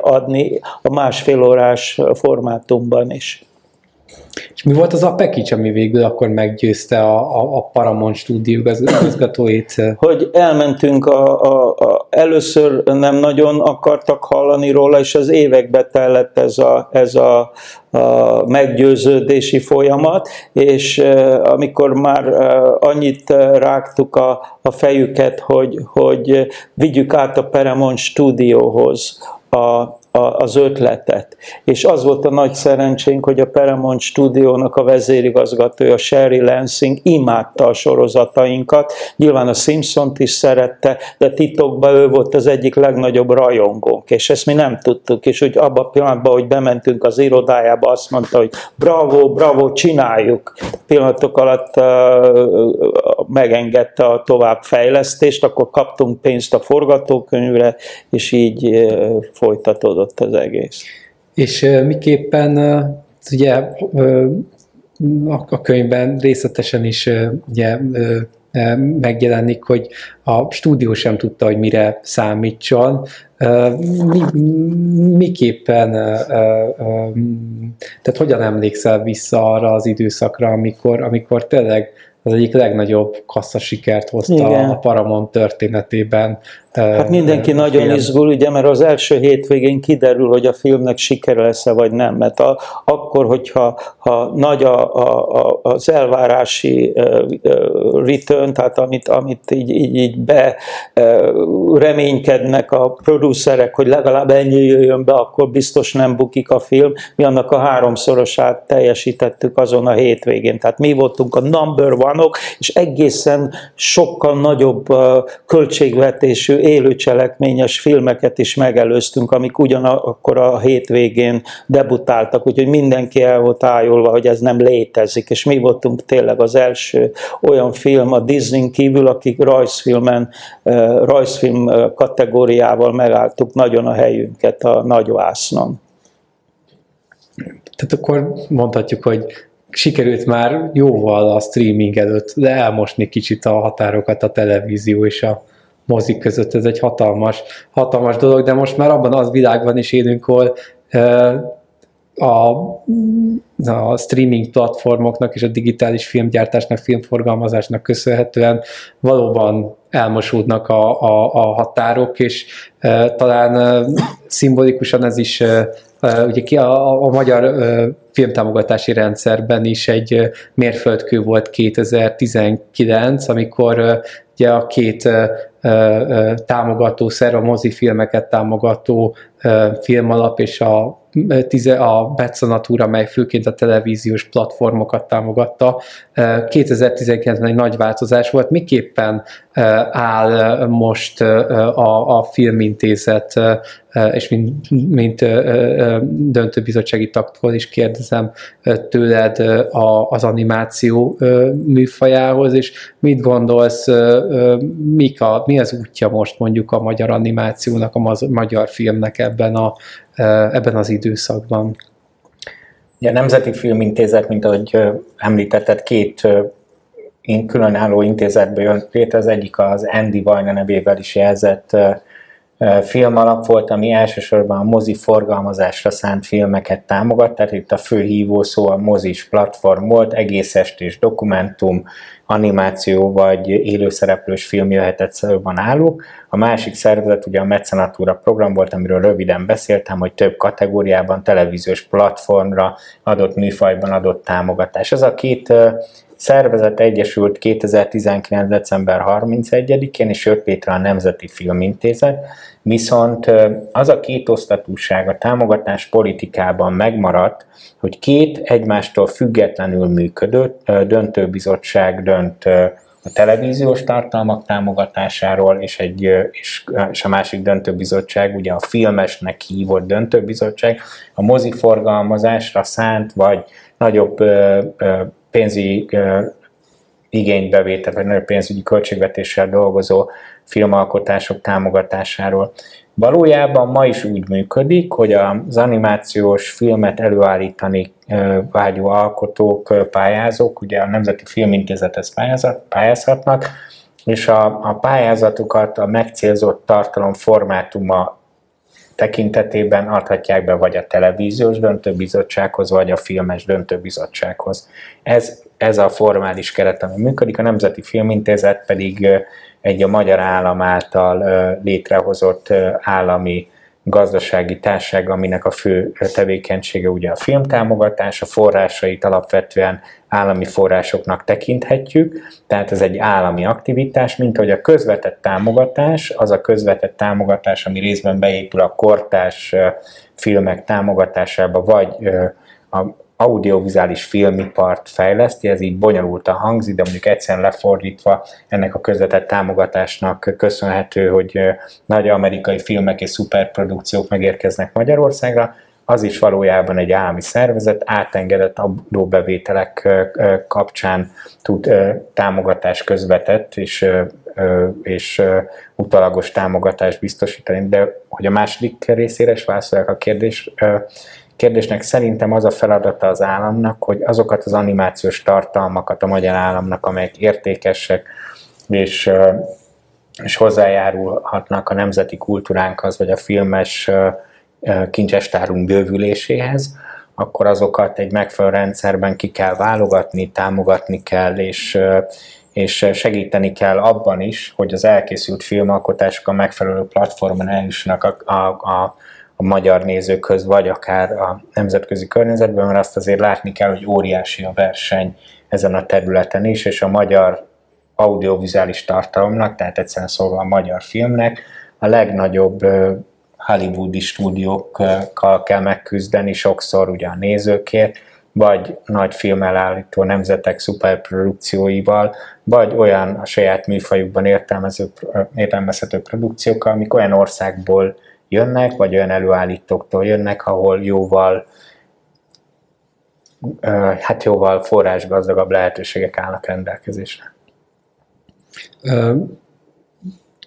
adni a másfél órás formátumban is. És mi volt az a package, ami végül akkor meggyőzte a, a, a Paramount stúdió igazgatóit? Hogy elmentünk, a, a, a, először nem nagyon akartak hallani róla, és az évekbe tellett ez a, ez a, a meggyőződési folyamat, és amikor már annyit rágtuk a, a fejüket, hogy, hogy vigyük át a Paramount stúdióhoz a, az ötletet. És az volt a nagy szerencsénk, hogy a Paramount stúdiónak a vezérigazgatója, Sherry Lansing imádta a sorozatainkat. Nyilván a Simpsont is szerette, de titokban ő volt az egyik legnagyobb rajongónk, és ezt mi nem tudtuk, és úgy abban a pillanatban, hogy bementünk az irodájába, azt mondta, hogy bravo, bravo, csináljuk. Pillanatok alatt uh, megengedte a továbbfejlesztést, akkor kaptunk pénzt a forgatókönyvre, és így uh, folytatódott az egész. És miképpen ugye a könyvben részletesen is ugye, megjelenik, hogy a stúdió sem tudta, hogy mire számítson. Mi, miképpen, tehát hogyan emlékszel vissza arra az időszakra, amikor, amikor tényleg az egyik legnagyobb kassza sikert hozta Igen. a Paramount történetében. Hát mindenki nagyon film. izgul, ugye, mert az első hétvégén kiderül, hogy a filmnek sikere lesz-e vagy nem, mert a, akkor, hogyha ha nagy a, a, az elvárási return, tehát amit, amit így, így, így be reménykednek a producerek, hogy legalább ennyi jöjjön be, akkor biztos nem bukik a film. Mi annak a háromszorosát teljesítettük azon a hétvégén. Tehát mi voltunk a number one -ok, és egészen sokkal nagyobb költségvetésű élő cselekményes filmeket is megelőztünk, amik ugyanakkor a hétvégén debutáltak, úgyhogy mindenki el volt ájulva, hogy ez nem létezik, és mi voltunk tényleg az első olyan film a Disney kívül, akik rajzfilmen, rajzfilm kategóriával megálltuk nagyon a helyünket a nagyvásznon. Tehát akkor mondhatjuk, hogy sikerült már jóval a streaming előtt de elmosni kicsit a határokat a televízió és a mozik között, ez egy hatalmas, hatalmas dolog, de most már abban az világban is élünk, ahol a, a streaming platformoknak és a digitális filmgyártásnak, filmforgalmazásnak köszönhetően valóban elmosódnak a, a, a határok, és e, talán e, szimbolikusan ez is e, ugye ki a, a magyar e, filmtámogatási rendszerben is egy mérföldkő volt 2019, amikor ugye a két támogató szerv, a mozifilmeket támogató filmalap és a, a Betszanatúra, mely főként a televíziós platformokat támogatta. 2019-ben egy nagy változás volt. Miképpen áll most a, a filmintézet, és mint, mint döntőbizottsági taktól is kérdezem tőled az animáció műfajához, és mit gondolsz, mik a, mi az útja most mondjuk a magyar animációnak, a magyar filmnek ebben, a, ebben az időszakban? A Nemzeti Filmintézet, mint ahogy említetted, két különálló intézetből jön létre, az egyik az Andy Vajna nevével is jelzett filmalap volt, ami elsősorban a mozi forgalmazásra szánt filmeket támogat, tehát itt a fő hívó szó a mozis platform volt, egész estés dokumentum, animáció vagy élőszereplős film jöhetett szóban állók. A másik szervezet ugye a Mecenatúra program volt, amiről röviden beszéltem, hogy több kategóriában, televíziós platformra adott műfajban adott támogatás. Ez a két szervezet egyesült 2019. december 31-én, és jött létre a Nemzeti Filmintézet, viszont az a két osztatúság a támogatás politikában megmaradt, hogy két egymástól függetlenül működő döntőbizottság dönt a televíziós tartalmak támogatásáról, és, egy, és, a másik döntőbizottság, ugye a filmesnek hívott döntőbizottság, a moziforgalmazásra szánt, vagy nagyobb pénzügyi igénybevétel, vagy nagyobb pénzügyi költségvetéssel dolgozó filmalkotások támogatásáról. Valójában ma is úgy működik, hogy az animációs filmet előállítani vágyó alkotók, pályázók, ugye a Nemzeti Filmintézethez pályázhatnak, és a, a pályázatukat a megcélzott tartalom formátuma tekintetében adhatják be vagy a televíziós döntőbizottsághoz, vagy a filmes döntőbizottsághoz. Ez, ez a formális keret, ami működik, a Nemzeti Filmintézet pedig egy a magyar állam által létrehozott állami gazdasági társaság, aminek a fő tevékenysége ugye a filmtámogatás, a forrásait alapvetően állami forrásoknak tekinthetjük, tehát ez egy állami aktivitás, mint hogy a közvetett támogatás, az a közvetett támogatás, ami részben beépül a kortás filmek támogatásába, vagy a audiovizuális filmipart fejleszti, ez így bonyolultan hangzik, de mondjuk egyszerűen lefordítva ennek a közvetett támogatásnak köszönhető, hogy nagy amerikai filmek és szuperprodukciók megérkeznek Magyarországra, az is valójában egy állami szervezet, átengedett adóbevételek kapcsán tud támogatás közvetett és, és utalagos támogatást biztosítani. De hogy a második részére is válaszoljak a kérdés kérdésnek szerintem az a feladata az államnak, hogy azokat az animációs tartalmakat a magyar államnak, amelyek értékesek, és, és hozzájárulhatnak a nemzeti kultúránkhoz, vagy a filmes kincsestárunk bővüléséhez, akkor azokat egy megfelelő rendszerben ki kell válogatni, támogatni kell, és, és segíteni kell abban is, hogy az elkészült filmalkotások a megfelelő platformon eljussanak a, a, a, a magyar nézőkhöz, vagy akár a nemzetközi környezetben, mert azt azért látni kell, hogy óriási a verseny ezen a területen is, és a magyar audiovizuális tartalomnak, tehát egyszerűen szólva a magyar filmnek, a legnagyobb hollywoodi stúdiókkal kell megküzdeni, sokszor ugye a nézőkért, vagy nagy filmelállító nemzetek szuperprodukcióival, vagy olyan a saját műfajukban értelmező, értelmezhető produkciókkal, amik olyan országból jönnek, vagy olyan előállítóktól jönnek, ahol jóval hát jóval forrásgazdagabb lehetőségek állnak rendelkezésre.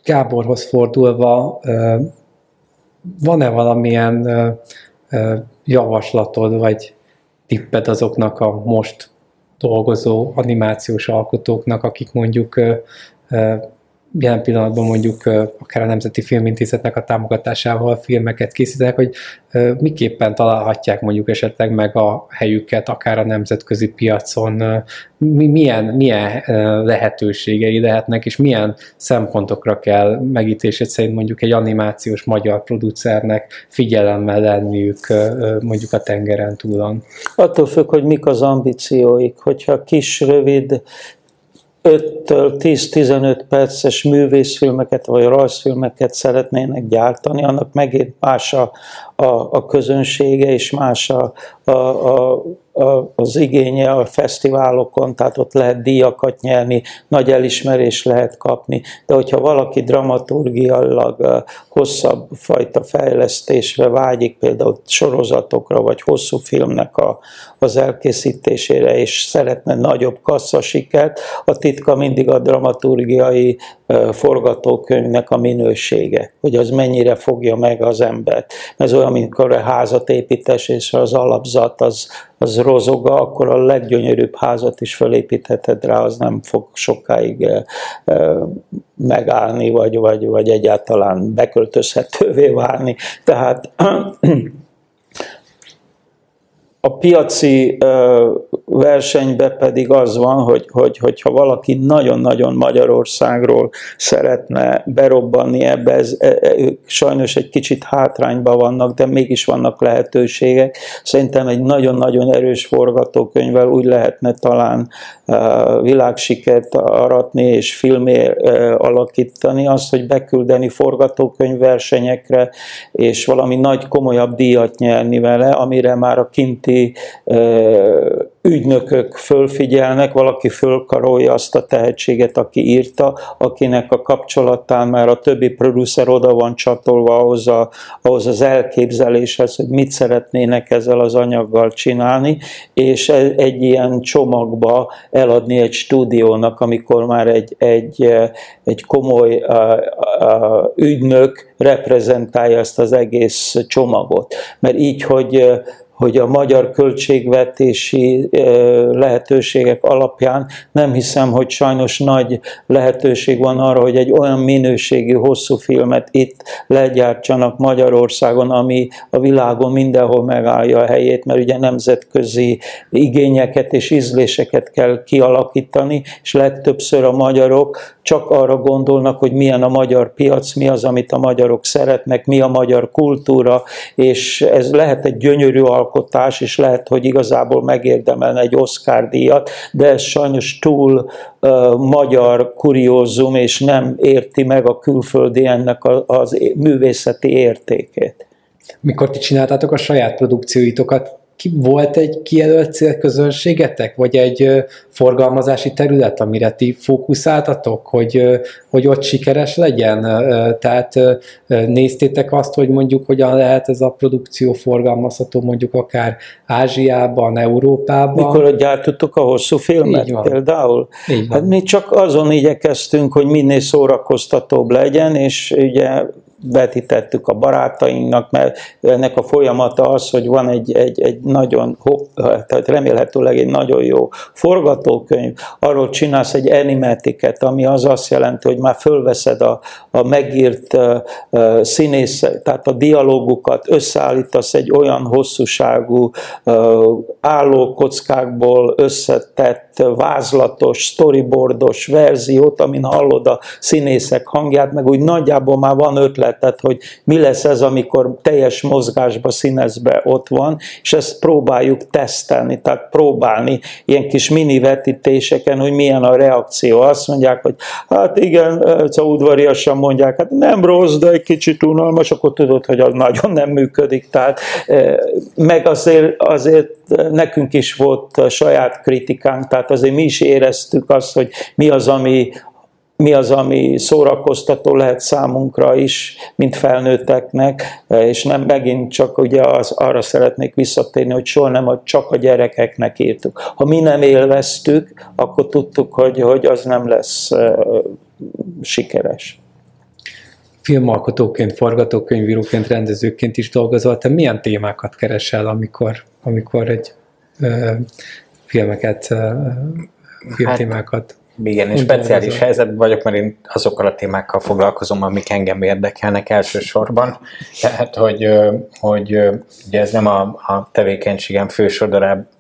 Gáborhoz fordulva, van-e valamilyen javaslatod, vagy tippet azoknak a most dolgozó animációs alkotóknak, akik mondjuk jelen pillanatban mondjuk akár a Nemzeti Filmintézetnek a támogatásával filmeket készítenek, hogy miképpen találhatják mondjuk esetleg meg a helyüket akár a nemzetközi piacon, milyen, milyen lehetőségei lehetnek, és milyen szempontokra kell megítésed szerint mondjuk egy animációs magyar producernek figyelemmel lenniük mondjuk a tengeren túlon? Attól függ, hogy mik az ambícióik. Hogyha kis, rövid 5-től 10-15 perces művészfilmeket vagy rajzfilmeket szeretnének gyártani, annak megint más a, a, a közönsége és más a, a, a, az igénye a fesztiválokon, tehát ott lehet díjakat nyerni, nagy elismerés lehet kapni, de hogyha valaki dramaturgiailag hosszabb fajta fejlesztésre vágyik, például sorozatokra vagy hosszú filmnek a, az elkészítésére, és szeretne nagyobb kasszasikert, a titka mindig a dramaturgiai forgatókönyvnek a minősége, hogy az mennyire fogja meg az embert. Ez olyan, amikor a házat építés, és az alapzat az, az rozoga, akkor a leggyönyörűbb házat is felépítheted rá, az nem fog sokáig megállni, vagy, vagy, vagy egyáltalán beköltözhetővé válni. Tehát *clears throat* a piaci versenybe pedig az van, hogy, hogy, hogyha valaki nagyon-nagyon Magyarországról szeretne berobbanni ebbe, ez, e, e, ők sajnos egy kicsit hátrányban vannak, de mégis vannak lehetőségek. Szerintem egy nagyon-nagyon erős forgatókönyvvel úgy lehetne talán világsikert aratni és filmé alakítani, azt, hogy beküldeni forgatókönyvversenyekre, és valami nagy komolyabb díjat nyerni vele, amire már a kinti ügynökök fölfigyelnek, valaki fölkarolja azt a tehetséget, aki írta, akinek a kapcsolatán már a többi producer oda van csatolva ahhoz, a, ahhoz az elképzeléshez, hogy mit szeretnének ezzel az anyaggal csinálni, és egy ilyen csomagba eladni egy stúdiónak, amikor már egy, egy, egy komoly ügynök reprezentálja ezt az egész csomagot. Mert így, hogy hogy a magyar költségvetési lehetőségek alapján nem hiszem, hogy sajnos nagy lehetőség van arra, hogy egy olyan minőségű hosszú filmet itt legyártsanak Magyarországon, ami a világon mindenhol megállja a helyét, mert ugye nemzetközi igényeket és ízléseket kell kialakítani, és legtöbbször a magyarok csak arra gondolnak, hogy milyen a magyar piac, mi az, amit a magyarok szeretnek, mi a magyar kultúra, és ez lehet egy gyönyörű alkotás, és lehet, hogy igazából megérdemelne egy Oscar díjat, de ez sajnos túl uh, magyar kuriózum, és nem érti meg a külföldi ennek a, az művészeti értékét. Mikor ti csináltátok a saját produkcióitokat, ki, volt egy kijelölt célközönségetek, vagy egy forgalmazási terület, amire ti fókuszáltatok, hogy, hogy ott sikeres legyen? Tehát néztétek azt, hogy mondjuk hogyan lehet ez a produkció forgalmazható mondjuk akár Ázsiában, Európában? Mikor gyártottuk a hosszú filmet Így például? Így van. Hát mi csak azon igyekeztünk, hogy minél szórakoztatóbb legyen, és ugye vetítettük a barátainknak, mert ennek a folyamata az, hogy van egy, egy, egy nagyon, tehát remélhetőleg egy nagyon jó forgatókönyv, arról csinálsz egy animatiket, ami az azt jelenti, hogy már fölveszed a, a megírt uh, színész, tehát a dialógukat, összeállítasz egy olyan hosszúságú uh, állókockákból összetett vázlatos, storyboardos verziót, amin hallod a színészek hangját, meg úgy nagyjából már van ötleted, hogy mi lesz ez, amikor teljes mozgásba, színezbe ott van, és ezt próbáljuk tesztelni, tehát próbálni ilyen kis mini vetítéseken, hogy milyen a reakció. Azt mondják, hogy hát igen, szóval udvariasan mondják, hát nem rossz, de egy kicsit unalmas, akkor tudod, hogy az nagyon nem működik. Tehát meg azért, azért nekünk is volt saját kritikánk, tehát azért mi is éreztük azt, hogy mi az, ami, mi az, ami szórakoztató lehet számunkra is, mint felnőtteknek, és nem megint csak ugye az, arra szeretnék visszatérni, hogy soha nem hogy csak a gyerekeknek írtuk. Ha mi nem élveztük, akkor tudtuk, hogy, hogy az nem lesz uh, sikeres. Filmalkotóként, forgatókönyvíróként, rendezőként is dolgozol, te milyen témákat keresel, amikor, amikor egy uh, filmeket, uh, filmtémákat hát igen, és speciális helyzetben vagyok, mert én azokkal a témákkal foglalkozom, amik engem érdekelnek elsősorban. Tehát, hogy, hogy ugye ez nem a, a tevékenységem fő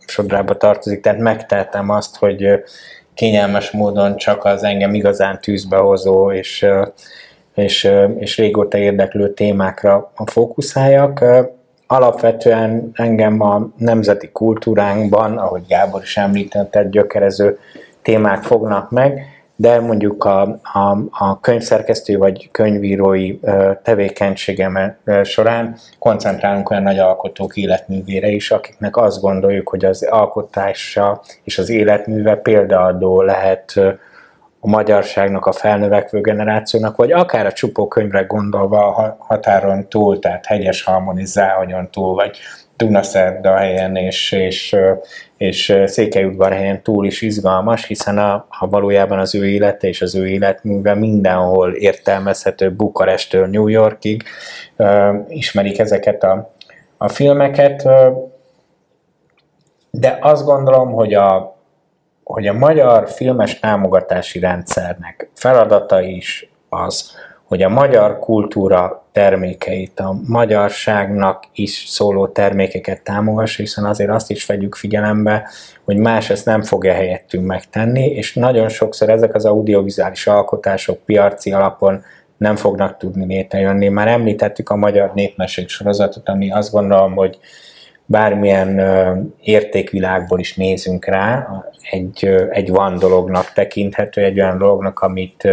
sodrába tartozik, tehát megtehetem azt, hogy kényelmes módon csak az engem igazán tűzbe hozó és, és, és régóta érdeklő témákra fókuszáljak. Alapvetően engem a nemzeti kultúránkban, ahogy Gábor is említett, gyökerező témák fognak meg, de mondjuk a, a, a könyvszerkesztő vagy könyvírói tevékenységem során koncentrálunk olyan nagy alkotók életművére is, akiknek azt gondoljuk, hogy az alkotása és az életműve példaadó lehet a magyarságnak, a felnövekvő generációnak, vagy akár a csupó könyvre gondolva a határon túl, tehát hegyes harmonizálhagyon túl, vagy Dunaszerda helyen és, és, és helyen túl is izgalmas, hiszen a, a valójában az ő élete és az ő életműve mindenhol értelmezhető Bukarestől New Yorkig. Ismerik ezeket a, a filmeket, de azt gondolom, hogy a, hogy a magyar filmes támogatási rendszernek feladata is az, hogy a magyar kultúra termékeit, a magyarságnak is szóló termékeket támogassa, hiszen azért azt is vegyük figyelembe, hogy más ezt nem fogja helyettünk megtenni, és nagyon sokszor ezek az audiovizuális alkotások piaci alapon nem fognak tudni létrejönni. Már említettük a Magyar Népmesék sorozatot, ami azt gondolom, hogy bármilyen értékvilágból is nézünk rá, egy, egy van dolognak tekinthető, egy olyan dolognak, amit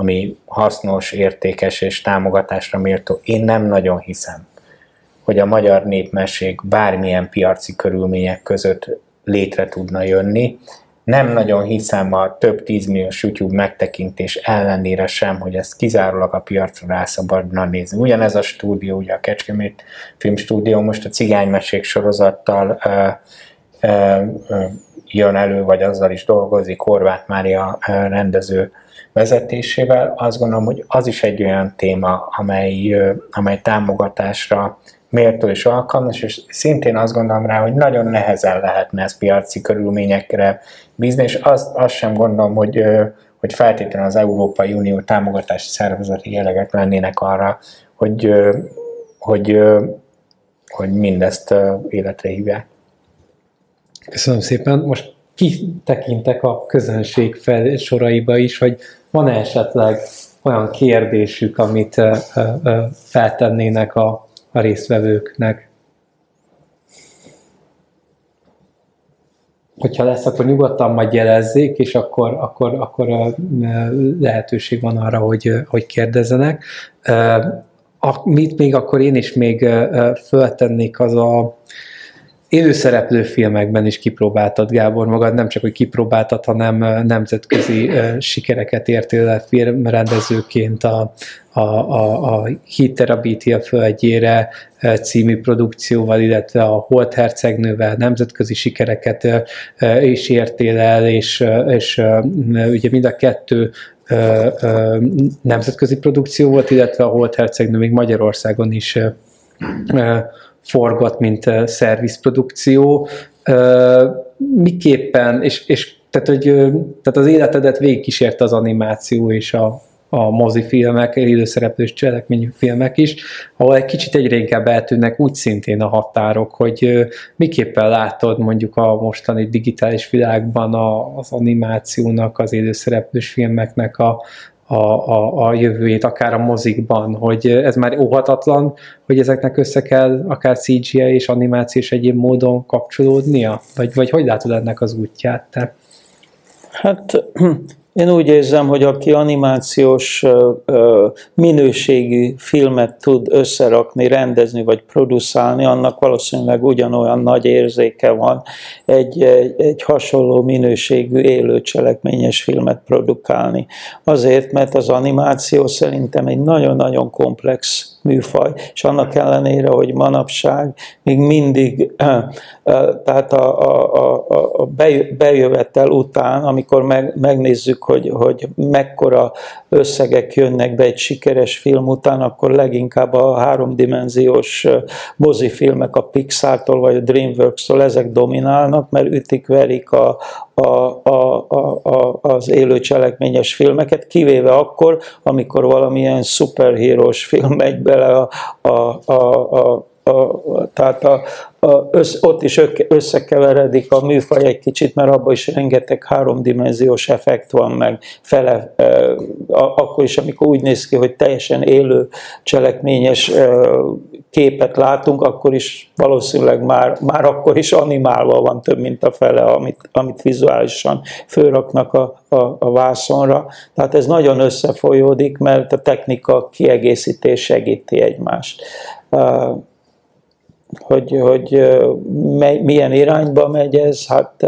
ami hasznos, értékes és támogatásra méltó. Én nem nagyon hiszem, hogy a magyar népmesség bármilyen piaci körülmények között létre tudna jönni. Nem nagyon hiszem a több tízmilliós YouTube megtekintés ellenére sem, hogy ezt kizárólag a piacra rászabadna nézni. Ugyanez a stúdió, ugye a Kecskemét Filmstúdió most a cigánymesék sorozattal ö, ö, ö, jön elő, vagy azzal is dolgozik, Horváth Mária rendező vezetésével, azt gondolom, hogy az is egy olyan téma, amely, amely támogatásra méltó és alkalmas, és szintén azt gondolom rá, hogy nagyon nehezen lehetne ezt piaci körülményekre bízni, és azt, azt sem gondolom, hogy, hogy feltétlenül az Európai Unió támogatási szervezeti jellegek lennének arra, hogy, hogy, hogy mindezt életre hívják. Köszönöm szépen. Most kitekintek a közönség fel soraiba is, hogy van-e esetleg olyan kérdésük, amit feltennének a, a résztvevőknek? Hogyha lesz, akkor nyugodtan majd jelezzék, és akkor, akkor, akkor lehetőség van arra, hogy, hogy kérdezzenek. Mit még akkor én is még föltennék az a élőszereplő filmekben is kipróbáltad, Gábor, magad nem csak, hogy kipróbáltad, hanem nemzetközi sikereket értél el filmrendezőként a, a, a, a Hit Terabítia földjére című produkcióval, illetve a Holt Hercegnővel nemzetközi sikereket is értél el, és, és ugye mind a kettő nemzetközi produkció volt, illetve a Holt Hercegnő még Magyarországon is forgott, mint szervizprodukció. Miképpen, és, és tehát, hogy, tehát az életedet végigkísérte az animáció és a, a mozifilmek, élőszereplős cselekményű filmek is, ahol egy kicsit egyre inkább eltűnnek úgy szintén a határok, hogy miképpen látod mondjuk a mostani digitális világban a, az animációnak, az élőszereplős filmeknek a, a, a, a jövőjét, akár a mozikban, hogy ez már óhatatlan, hogy ezeknek össze kell akár CGI és animáció és egyéb módon kapcsolódnia? Vagy, vagy hogy látod ennek az útját te? Hát én úgy érzem, hogy aki animációs minőségű filmet tud összerakni, rendezni vagy producálni, annak valószínűleg ugyanolyan nagy érzéke van egy, egy, egy hasonló minőségű élő cselekményes filmet produkálni. Azért, mert az animáció szerintem egy nagyon-nagyon komplex műfaj, és annak ellenére, hogy manapság még mindig, tehát a, a, a, a bejövetel után, amikor meg, megnézzük, hogy, hogy mekkora összegek jönnek be egy sikeres film után, akkor leginkább a háromdimenziós mozifilmek a Pixar-tól vagy a DreamWorks-tól ezek dominálnak, mert ütik-verik a, a, a, a, az élő cselekményes filmeket, kivéve akkor, amikor valamilyen szuperhírós film megy bele a, a, a, a a, tehát a, a, össz, ott is összekeveredik a műfaj egy kicsit, mert abban is rengeteg háromdimenziós effekt van, meg fele, e, akkor is, amikor úgy néz ki, hogy teljesen élő, cselekményes e, képet látunk, akkor is valószínűleg már, már akkor is animálva van több, mint a fele, amit, amit vizuálisan fölraknak a, a, a vászonra. Tehát ez nagyon összefolyódik, mert a technika kiegészítés segíti egymást hogy, hogy milyen irányba megy ez. Hát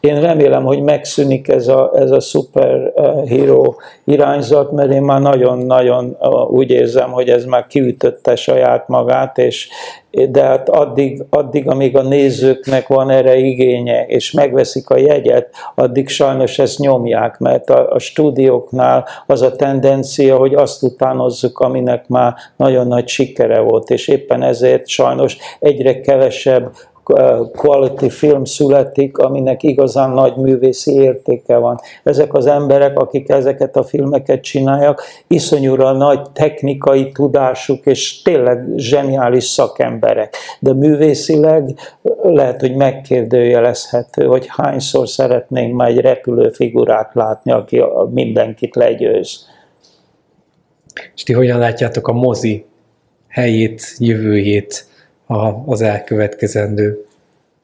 én remélem, hogy megszűnik ez a, ez a superhero irányzat, mert én már nagyon-nagyon úgy érzem, hogy ez már kiütötte saját magát, és, de hát addig, addig, amíg a nézőknek van erre igénye, és megveszik a jegyet, addig sajnos ezt nyomják, mert a, a stúdióknál az a tendencia, hogy azt utánozzuk, aminek már nagyon nagy sikere volt, és éppen ezért sajnos egyre kevesebb quality film születik, aminek igazán nagy művészi értéke van. Ezek az emberek, akik ezeket a filmeket csinálják, iszonyúra nagy technikai tudásuk, és tényleg zseniális szakemberek. De művészileg lehet, hogy megkérdőjelezhető, hogy hányszor szeretnénk már egy repülő figurát látni, aki mindenkit legyőz. És ti hogyan látjátok a mozi helyét, jövőjét a, az elkövetkezendő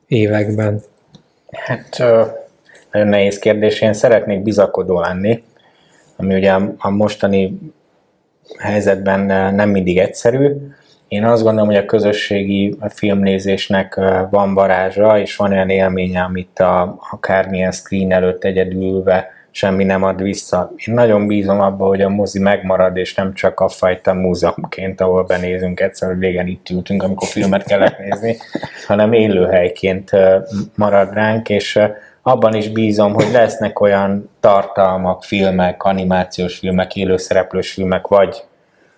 években? Hát nagyon nehéz kérdés. Én szeretnék bizakodó lenni, ami ugye a mostani helyzetben nem mindig egyszerű. Én azt gondolom, hogy a közösségi filmnézésnek van varázsa, és van olyan élménye, amit a, akármilyen screen előtt egyedülve semmi nem ad vissza. Én nagyon bízom abba, hogy a mozi megmarad, és nem csak a fajta múzeumként, ahol benézünk egyszer, hogy régen itt ültünk, amikor filmet kellett nézni, *laughs* hanem élőhelyként marad ránk, és abban is bízom, hogy lesznek olyan tartalmak, filmek, animációs filmek, élőszereplős filmek, vagy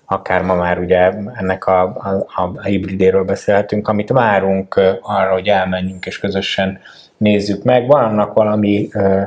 akár ma már ugye ennek a, a, a hibridéről beszélhetünk, amit várunk arra, hogy elmenjünk és közösen nézzük meg. Van annak valami uh,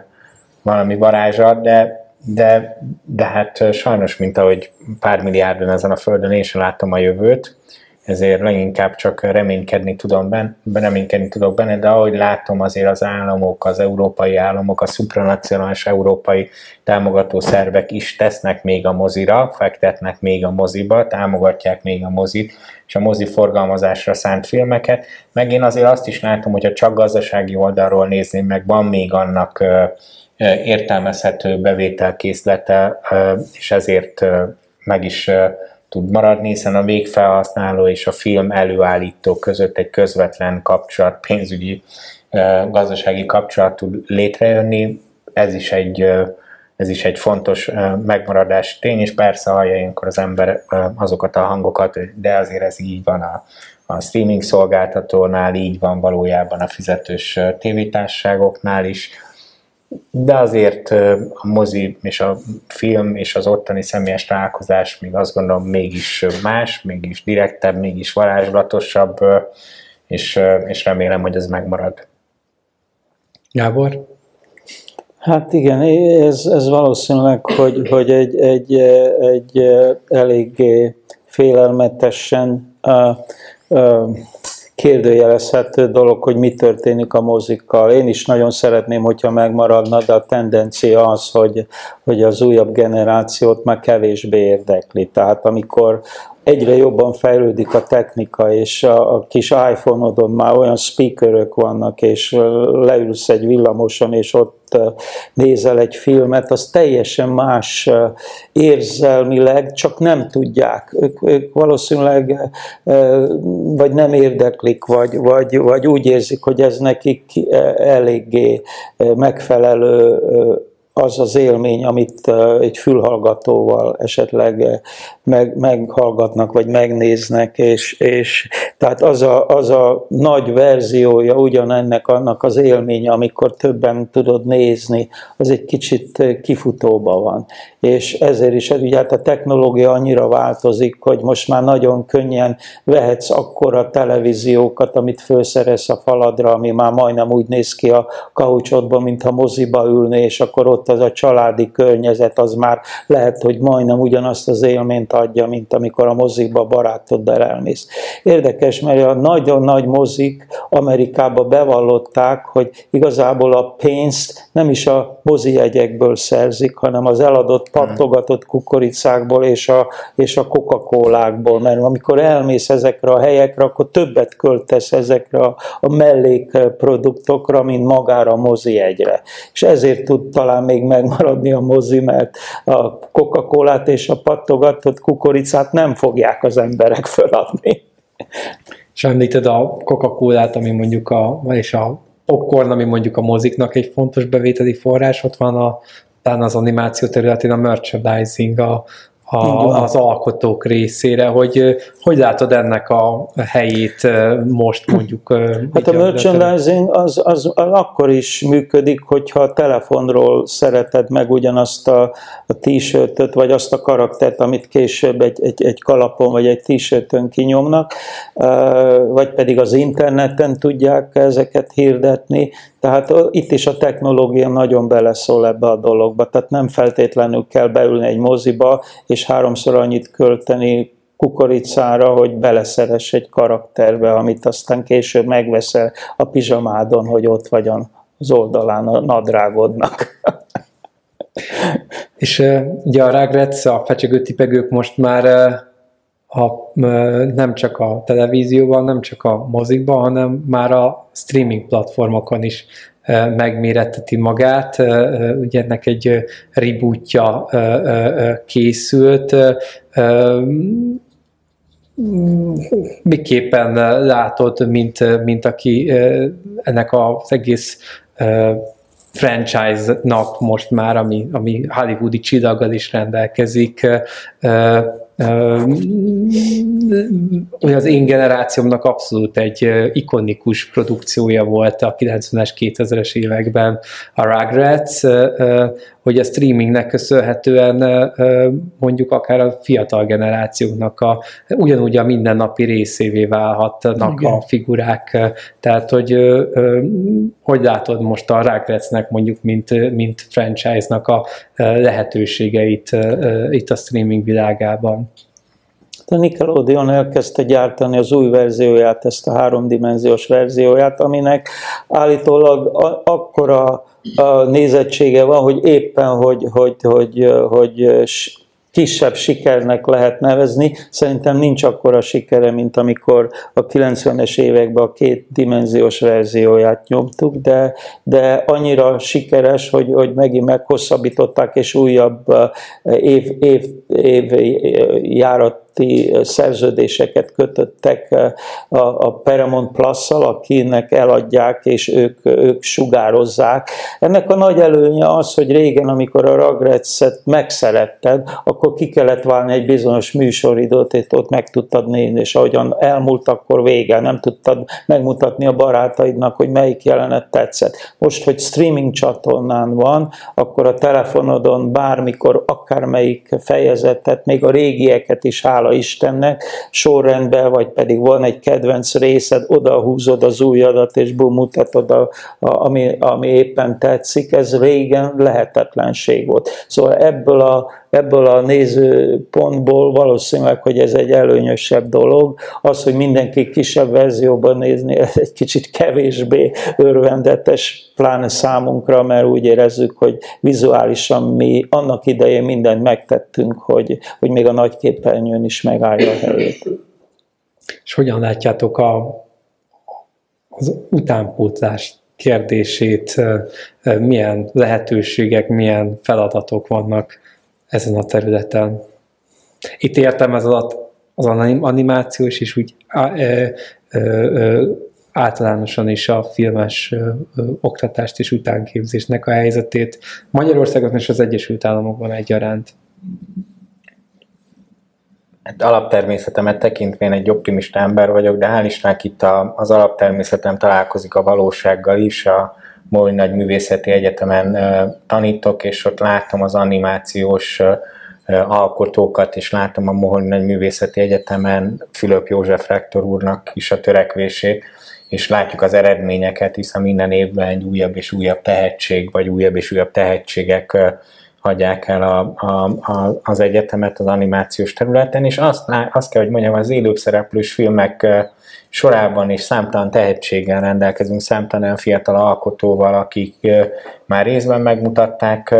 valami varázsa, de, de, de hát sajnos, mint ahogy pár milliárdon ezen a földön én sem láttam a jövőt, ezért leginkább csak reménykedni tudom benne, reménykedni tudok benne, de ahogy látom azért az államok, az európai államok, a supranacionális európai támogató szervek is tesznek még a mozira, fektetnek még a moziba, támogatják még a mozit, és a mozi forgalmazásra szánt filmeket, meg én azért azt is látom, hogy a csak gazdasági oldalról nézném meg, van még annak értelmezhető bevételkészlete, és ezért meg is tud maradni, hiszen a végfelhasználó és a film előállító között egy közvetlen kapcsolat, pénzügyi, gazdasági kapcsolat tud létrejönni. Ez is egy, ez is egy fontos megmaradás tény, és persze hallja ilyenkor az ember azokat a hangokat, de azért ez így van a, a streaming szolgáltatónál, így van valójában a fizetős tévétárságoknál is, de azért a mozi és a film és az ottani személyes találkozás még azt gondolom mégis más, mégis direktebb, mégis varázslatosabb, és, és remélem, hogy ez megmarad. Gábor? Hát igen, ez, ez valószínűleg, hogy, hogy egy, egy, egy eléggé félelmetesen uh, uh, kérdőjelezhető dolog, hogy mi történik a mozikkal. Én is nagyon szeretném, hogyha megmaradna, de a tendencia az, hogy, hogy az újabb generációt már kevésbé érdekli. Tehát amikor egyre jobban fejlődik a technika, és a, a kis iPhone-odon már olyan speakerök vannak, és leülsz egy villamoson, és ott nézel egy filmet, az teljesen más érzelmileg, csak nem tudják. Ők, ők valószínűleg vagy nem érdeklik, vagy, vagy, vagy úgy érzik, hogy ez nekik eléggé megfelelő az az élmény, amit egy fülhallgatóval esetleg meg, meghallgatnak, vagy megnéznek, és, és tehát az a, az a nagy verziója ugyanennek annak az élménye, amikor többen tudod nézni, az egy kicsit kifutóba van. És ezért is ugye hát a technológia annyira változik, hogy most már nagyon könnyen vehetsz akkora televíziókat, amit főszerez a faladra, ami már majdnem úgy néz ki a kaucsotban, mintha moziba ülné, és akkor ott az a családi környezet, az már lehet, hogy majdnem ugyanazt az élményt adja, mint amikor a mozikba barátoddal elmész. Érdekes, mert a nagyon nagy mozik Amerikába bevallották, hogy igazából a pénzt nem is a mozi jegyekből szerzik, hanem az eladott hmm. pattogatott kukoricákból és a, és a Coca-Colákból, mert amikor elmész ezekre a helyekre, akkor többet költesz ezekre a, a mellékproduktokra, mint magára a mozi jegyre. És ezért tud talán még megmaradni a mozi, mert a Coca-Colát és a pattogatott kukoricát nem fogják az emberek feladni. És említed a Coca-Colát, ami mondjuk a, és a popcorn, ami mondjuk a moziknak egy fontos bevételi forrás, ott van a, talán az animáció területén a merchandising, a, a, az alkotók részére, hogy hogy látod ennek a helyét most mondjuk? Hát a merchandising az, az, az akkor is működik, hogyha a telefonról szereted meg ugyanazt a, a t-shirtöt, vagy azt a karaktert, amit később egy, egy, egy kalapon vagy egy t-shirtön kinyomnak, vagy pedig az interneten tudják ezeket hirdetni, tehát itt is a technológia nagyon beleszól ebbe a dologba, tehát nem feltétlenül kell beülni egy moziba, és háromszor annyit költeni kukoricára, hogy beleszeres egy karakterbe, amit aztán később megveszel a pizsamádon, hogy ott vagy az oldalán a nadrágodnak. *laughs* És ugye a Ragrets, a fecsegő tipegők most már a, nem csak a televízióban, nem csak a mozikban, hanem már a streaming platformokon is megméretteti magát. Ugye ennek egy rebootja készült. Miképpen látod, mint, mint aki ennek az egész franchise-nak most már, ami, ami hollywoodi csillaggal is rendelkezik, hogy az én generációmnak abszolút egy ikonikus produkciója volt a 90-es, 2000-es években a Rugrats, hogy a streamingnek köszönhetően mondjuk akár a fiatal generációknak a, ugyanúgy a mindennapi részévé válhatnak Igen. a figurák. Tehát, hogy hogy látod most a Rugratsnek mondjuk, mint, mint franchise-nak a lehetőségeit itt a streaming világában? A Nickelodeon elkezdte gyártani az új verzióját, ezt a háromdimenziós verzióját, aminek állítólag akkora nézettsége van, hogy éppen, hogy, hogy, hogy, hogy kisebb sikernek lehet nevezni. Szerintem nincs akkora sikere, mint amikor a 90-es években a két dimenziós verzióját nyomtuk, de, de annyira sikeres, hogy, hogy megint meghosszabbították, és újabb év, év, év járat szerződéseket kötöttek a, a Paramount Plus-szal, akinek eladják, és ők, ők sugározzák. Ennek a nagy előnye az, hogy régen, amikor a Ragretszet megszeretted, akkor akkor ki kellett válni egy bizonyos műsoridőt, és ott meg tudtad nézni, és ahogyan elmúlt, akkor vége, nem tudtad megmutatni a barátaidnak, hogy melyik jelenet tetszett. Most, hogy streaming csatornán van, akkor a telefonodon bármikor akármelyik fejezetet, még a régieket is, hála Istennek, sorrendben, vagy pedig van egy kedvenc részed, oda húzod az ujjadat, és bum, mutatod, a, a, ami, ami éppen tetszik, ez régen lehetetlenség volt. Szóval ebből a, ebből a nézőpontból valószínűleg, hogy ez egy előnyösebb dolog. Az, hogy mindenki kisebb verzióban nézni, ez egy kicsit kevésbé örvendetes, pláne számunkra, mert úgy érezzük, hogy vizuálisan mi annak idején mindent megtettünk, hogy, hogy még a nagy képernyőn is megállja a helyét. És hogyan látjátok a, az utánpótlás kérdését, milyen lehetőségek, milyen feladatok vannak ezen a területen. Itt értem ez alatt az animációs és úgy ö, ö, ö, általánosan is a filmes ö, ö, oktatást és utánképzésnek a helyzetét Magyarországon és az Egyesült Államokban egyaránt. Hát alaptermészetemet tekintve én egy optimista ember vagyok, de hál' Istennek itt a, az alaptermészetem találkozik a valósággal is. A Móri Nagy Művészeti Egyetemen tanítok, és ott látom az animációs alkotókat, és látom a Moholi Nagy Művészeti Egyetemen Fülöp József rektor úrnak is a törekvését, és látjuk az eredményeket, hiszen minden évben egy újabb és újabb tehetség, vagy újabb és újabb tehetségek hagyják el a, a, a, az egyetemet az animációs területen, és azt, azt kell, hogy mondjam, az élőbb szereplős filmek sorában is számtalan tehetséggel rendelkezünk, számtalan olyan fiatal alkotóval, akik már részben megmutatták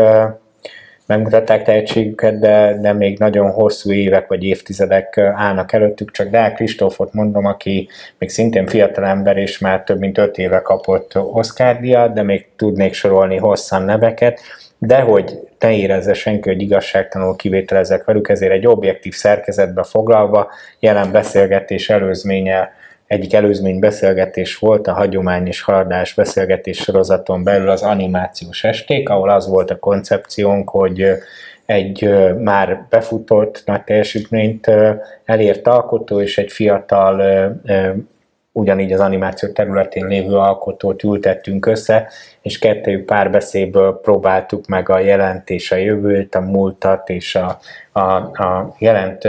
megmutatták tehetségüket, de, de még nagyon hosszú évek vagy évtizedek állnak előttük. Csak Dál Kristófot mondom, aki még szintén fiatal ember, és már több mint öt éve kapott Oscar díjat, de még tudnék sorolni hosszan neveket, de hogy ne érezze senki, hogy igazságtalanul kivételezek velük, ezért egy objektív szerkezetbe foglalva jelen beszélgetés előzménye egyik előzmény beszélgetés volt a hagyomány és haladás beszélgetés sorozaton belül az animációs esték, ahol az volt a koncepciónk, hogy egy már befutott nagy teljesítményt elért alkotó és egy fiatal ugyanígy az animáció területén lévő alkotót ültettünk össze, és kettőjük párbeszédből próbáltuk meg a jelent és a jövőt, a múltat és a, a, a jelent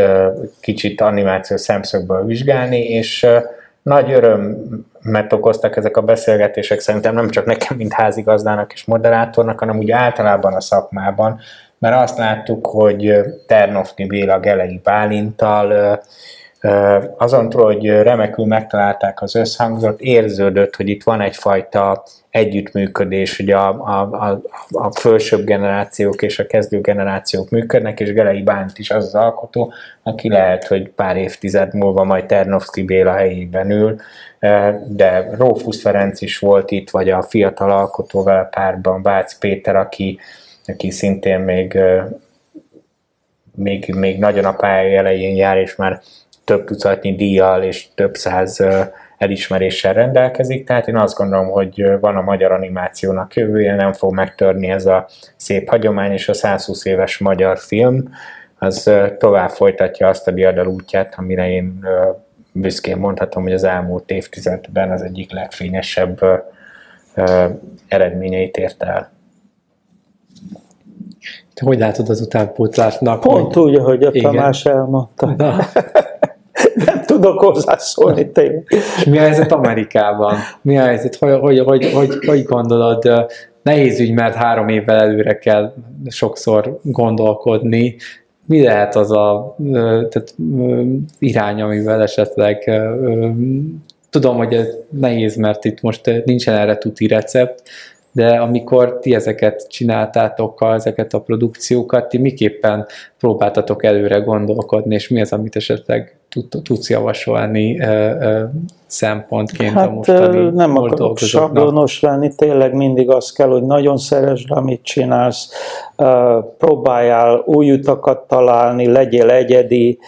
kicsit animáció szemszögből vizsgálni, és nagy örömet okoztak ezek a beszélgetések szerintem nem csak nekem, mint házigazdának és moderátornak, hanem úgy általában a szakmában, mert azt láttuk, hogy Ternofni Béla Gelei Bálintal azon túl, hogy remekül megtalálták az összhangzat, érződött, hogy itt van egyfajta együttműködés, hogy a, a, a, a fölsőbb generációk és a kezdő generációk működnek, és Gelei Bánt is az az alkotó, aki lehet, hogy pár évtized múlva majd Ternovszki Béla helyében ül, de Rófusz Ferenc is volt itt, vagy a fiatal alkotó vele párban, Bác Péter, aki, aki szintén még, még, még nagyon a pálya elején jár, és már több tucatnyi díjjal és több száz elismeréssel rendelkezik, tehát én azt gondolom, hogy van a magyar animációnak jövője, nem fog megtörni ez a szép hagyomány, és a 120 éves magyar film, az tovább folytatja azt a diadal útját, amire én büszkén mondhatom, hogy az elmúlt évtizedben az egyik legfényesebb eredményeit ért el. Te hogy látod az utánpótlásnak? Pont hogy... úgy, ahogy a Igen. Tamás elmondta. *laughs* tudok hozzászólni tényleg. És mi a helyzet Amerikában? Mi a helyzet? Hogy, hogy, hogy, hogy, hogy gondolod? Nehéz ügy, mert három évvel előre kell sokszor gondolkodni. Mi lehet az a tehát, irány, amivel esetleg tudom, hogy ez nehéz, mert itt most nincsen erre tuti recept, de amikor ti ezeket csináltátok, ezeket a produkciókat, ti miképpen próbáltatok előre gondolkodni, és mi az, amit esetleg tudsz javasolni szempontként hát, a mostani nem akarok sablonos lenni, tényleg mindig az kell, hogy nagyon szeresd, amit csinálsz, próbáljál új utakat találni, legyél egyedi,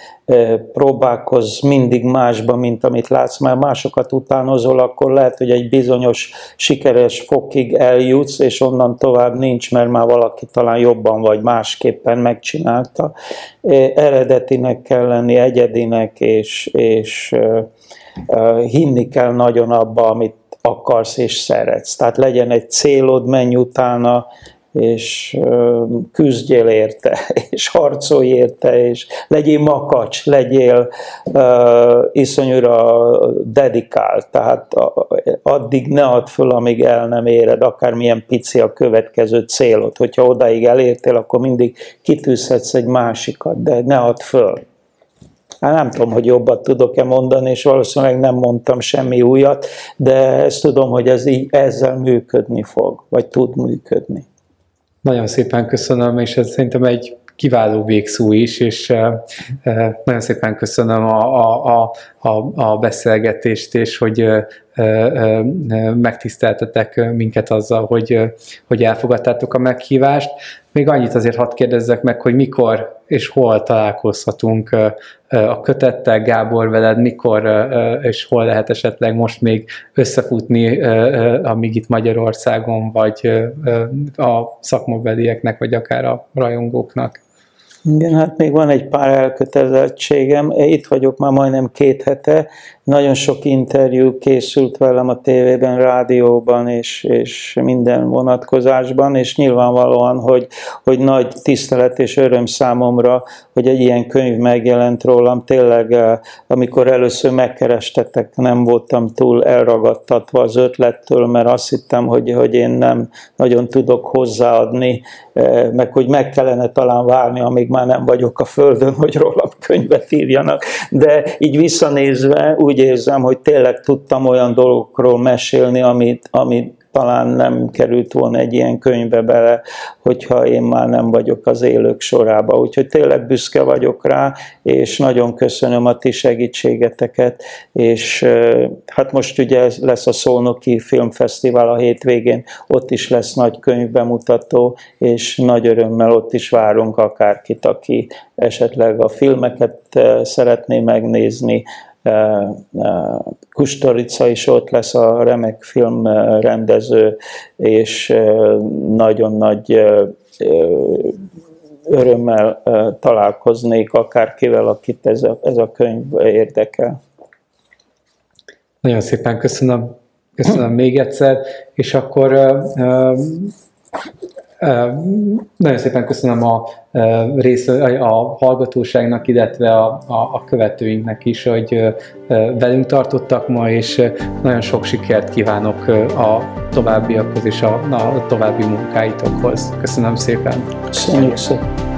próbálkozz mindig másba, mint amit látsz, mert másokat utánozol, akkor lehet, hogy egy bizonyos sikeres fokig eljutsz, és onnan tovább nincs, mert már valaki talán jobban vagy másképpen megcsinálta, eredetinek kell lenni, egyedinek, és, és hinni kell nagyon abba, amit akarsz és szeretsz. Tehát legyen egy célod, menj utána, és küzdjél érte, *laughs* és harcolj érte, és legyél makacs, legyél uh, iszonyúra dedikált, tehát addig ne add föl, amíg el nem éred, akármilyen pici a következő célod. Hogyha odáig elértél, akkor mindig kitűzhetsz egy másikat, de ne add föl. Hát nem tudom, hogy jobbat tudok-e mondani, és valószínűleg nem mondtam semmi újat, de ezt tudom, hogy ez így ezzel működni fog, vagy tud működni. Nagyon szépen köszönöm, és ez szerintem egy kiváló végszó is, és nagyon szépen köszönöm a, a, a, a beszélgetést, és hogy megtiszteltetek minket azzal, hogy, hogy elfogadtátok a meghívást. Még annyit azért hadd kérdezzek meg, hogy mikor és hol találkozhatunk a kötettel, Gábor veled, mikor és hol lehet esetleg most még összefutni, amíg itt Magyarországon, vagy a szakmabelieknek, vagy akár a rajongóknak? Igen, hát még van egy pár elkötelezettségem. Itt vagyok már majdnem két hete, nagyon sok interjú készült velem a tévében, rádióban és, és minden vonatkozásban, és nyilvánvalóan, hogy, hogy nagy tisztelet és öröm számomra, hogy egy ilyen könyv megjelent rólam. Tényleg, eh, amikor először megkerestetek, nem voltam túl elragadtatva az ötlettől, mert azt hittem, hogy, hogy én nem nagyon tudok hozzáadni, eh, meg hogy meg kellene talán várni, amíg már nem vagyok a földön, hogy rólam könyvet írjanak. De így visszanézve úgy úgy érzem, hogy tényleg tudtam olyan dolgokról mesélni, amit, amit talán nem került volna egy ilyen könyvbe bele, hogyha én már nem vagyok az élők sorába. Úgyhogy tényleg büszke vagyok rá, és nagyon köszönöm a ti segítségeteket, és hát most ugye lesz a Szolnoki Filmfesztivál a hétvégén, ott is lesz nagy könyvbemutató, és nagy örömmel ott is várunk akárkit, aki esetleg a filmeket szeretné megnézni, Kustorica is ott lesz a remek filmrendező, és nagyon nagy örömmel találkoznék akárkivel, akit ez a, ez a könyv érdekel. Nagyon szépen köszönöm, köszönöm még egyszer, és akkor nagyon szépen köszönöm a, rész, a hallgatóságnak, illetve a, a, a követőinknek is, hogy velünk tartottak ma, és nagyon sok sikert kívánok a továbbiakhoz és a, a további munkáitokhoz. Köszönöm szépen! Köszönjük szépen!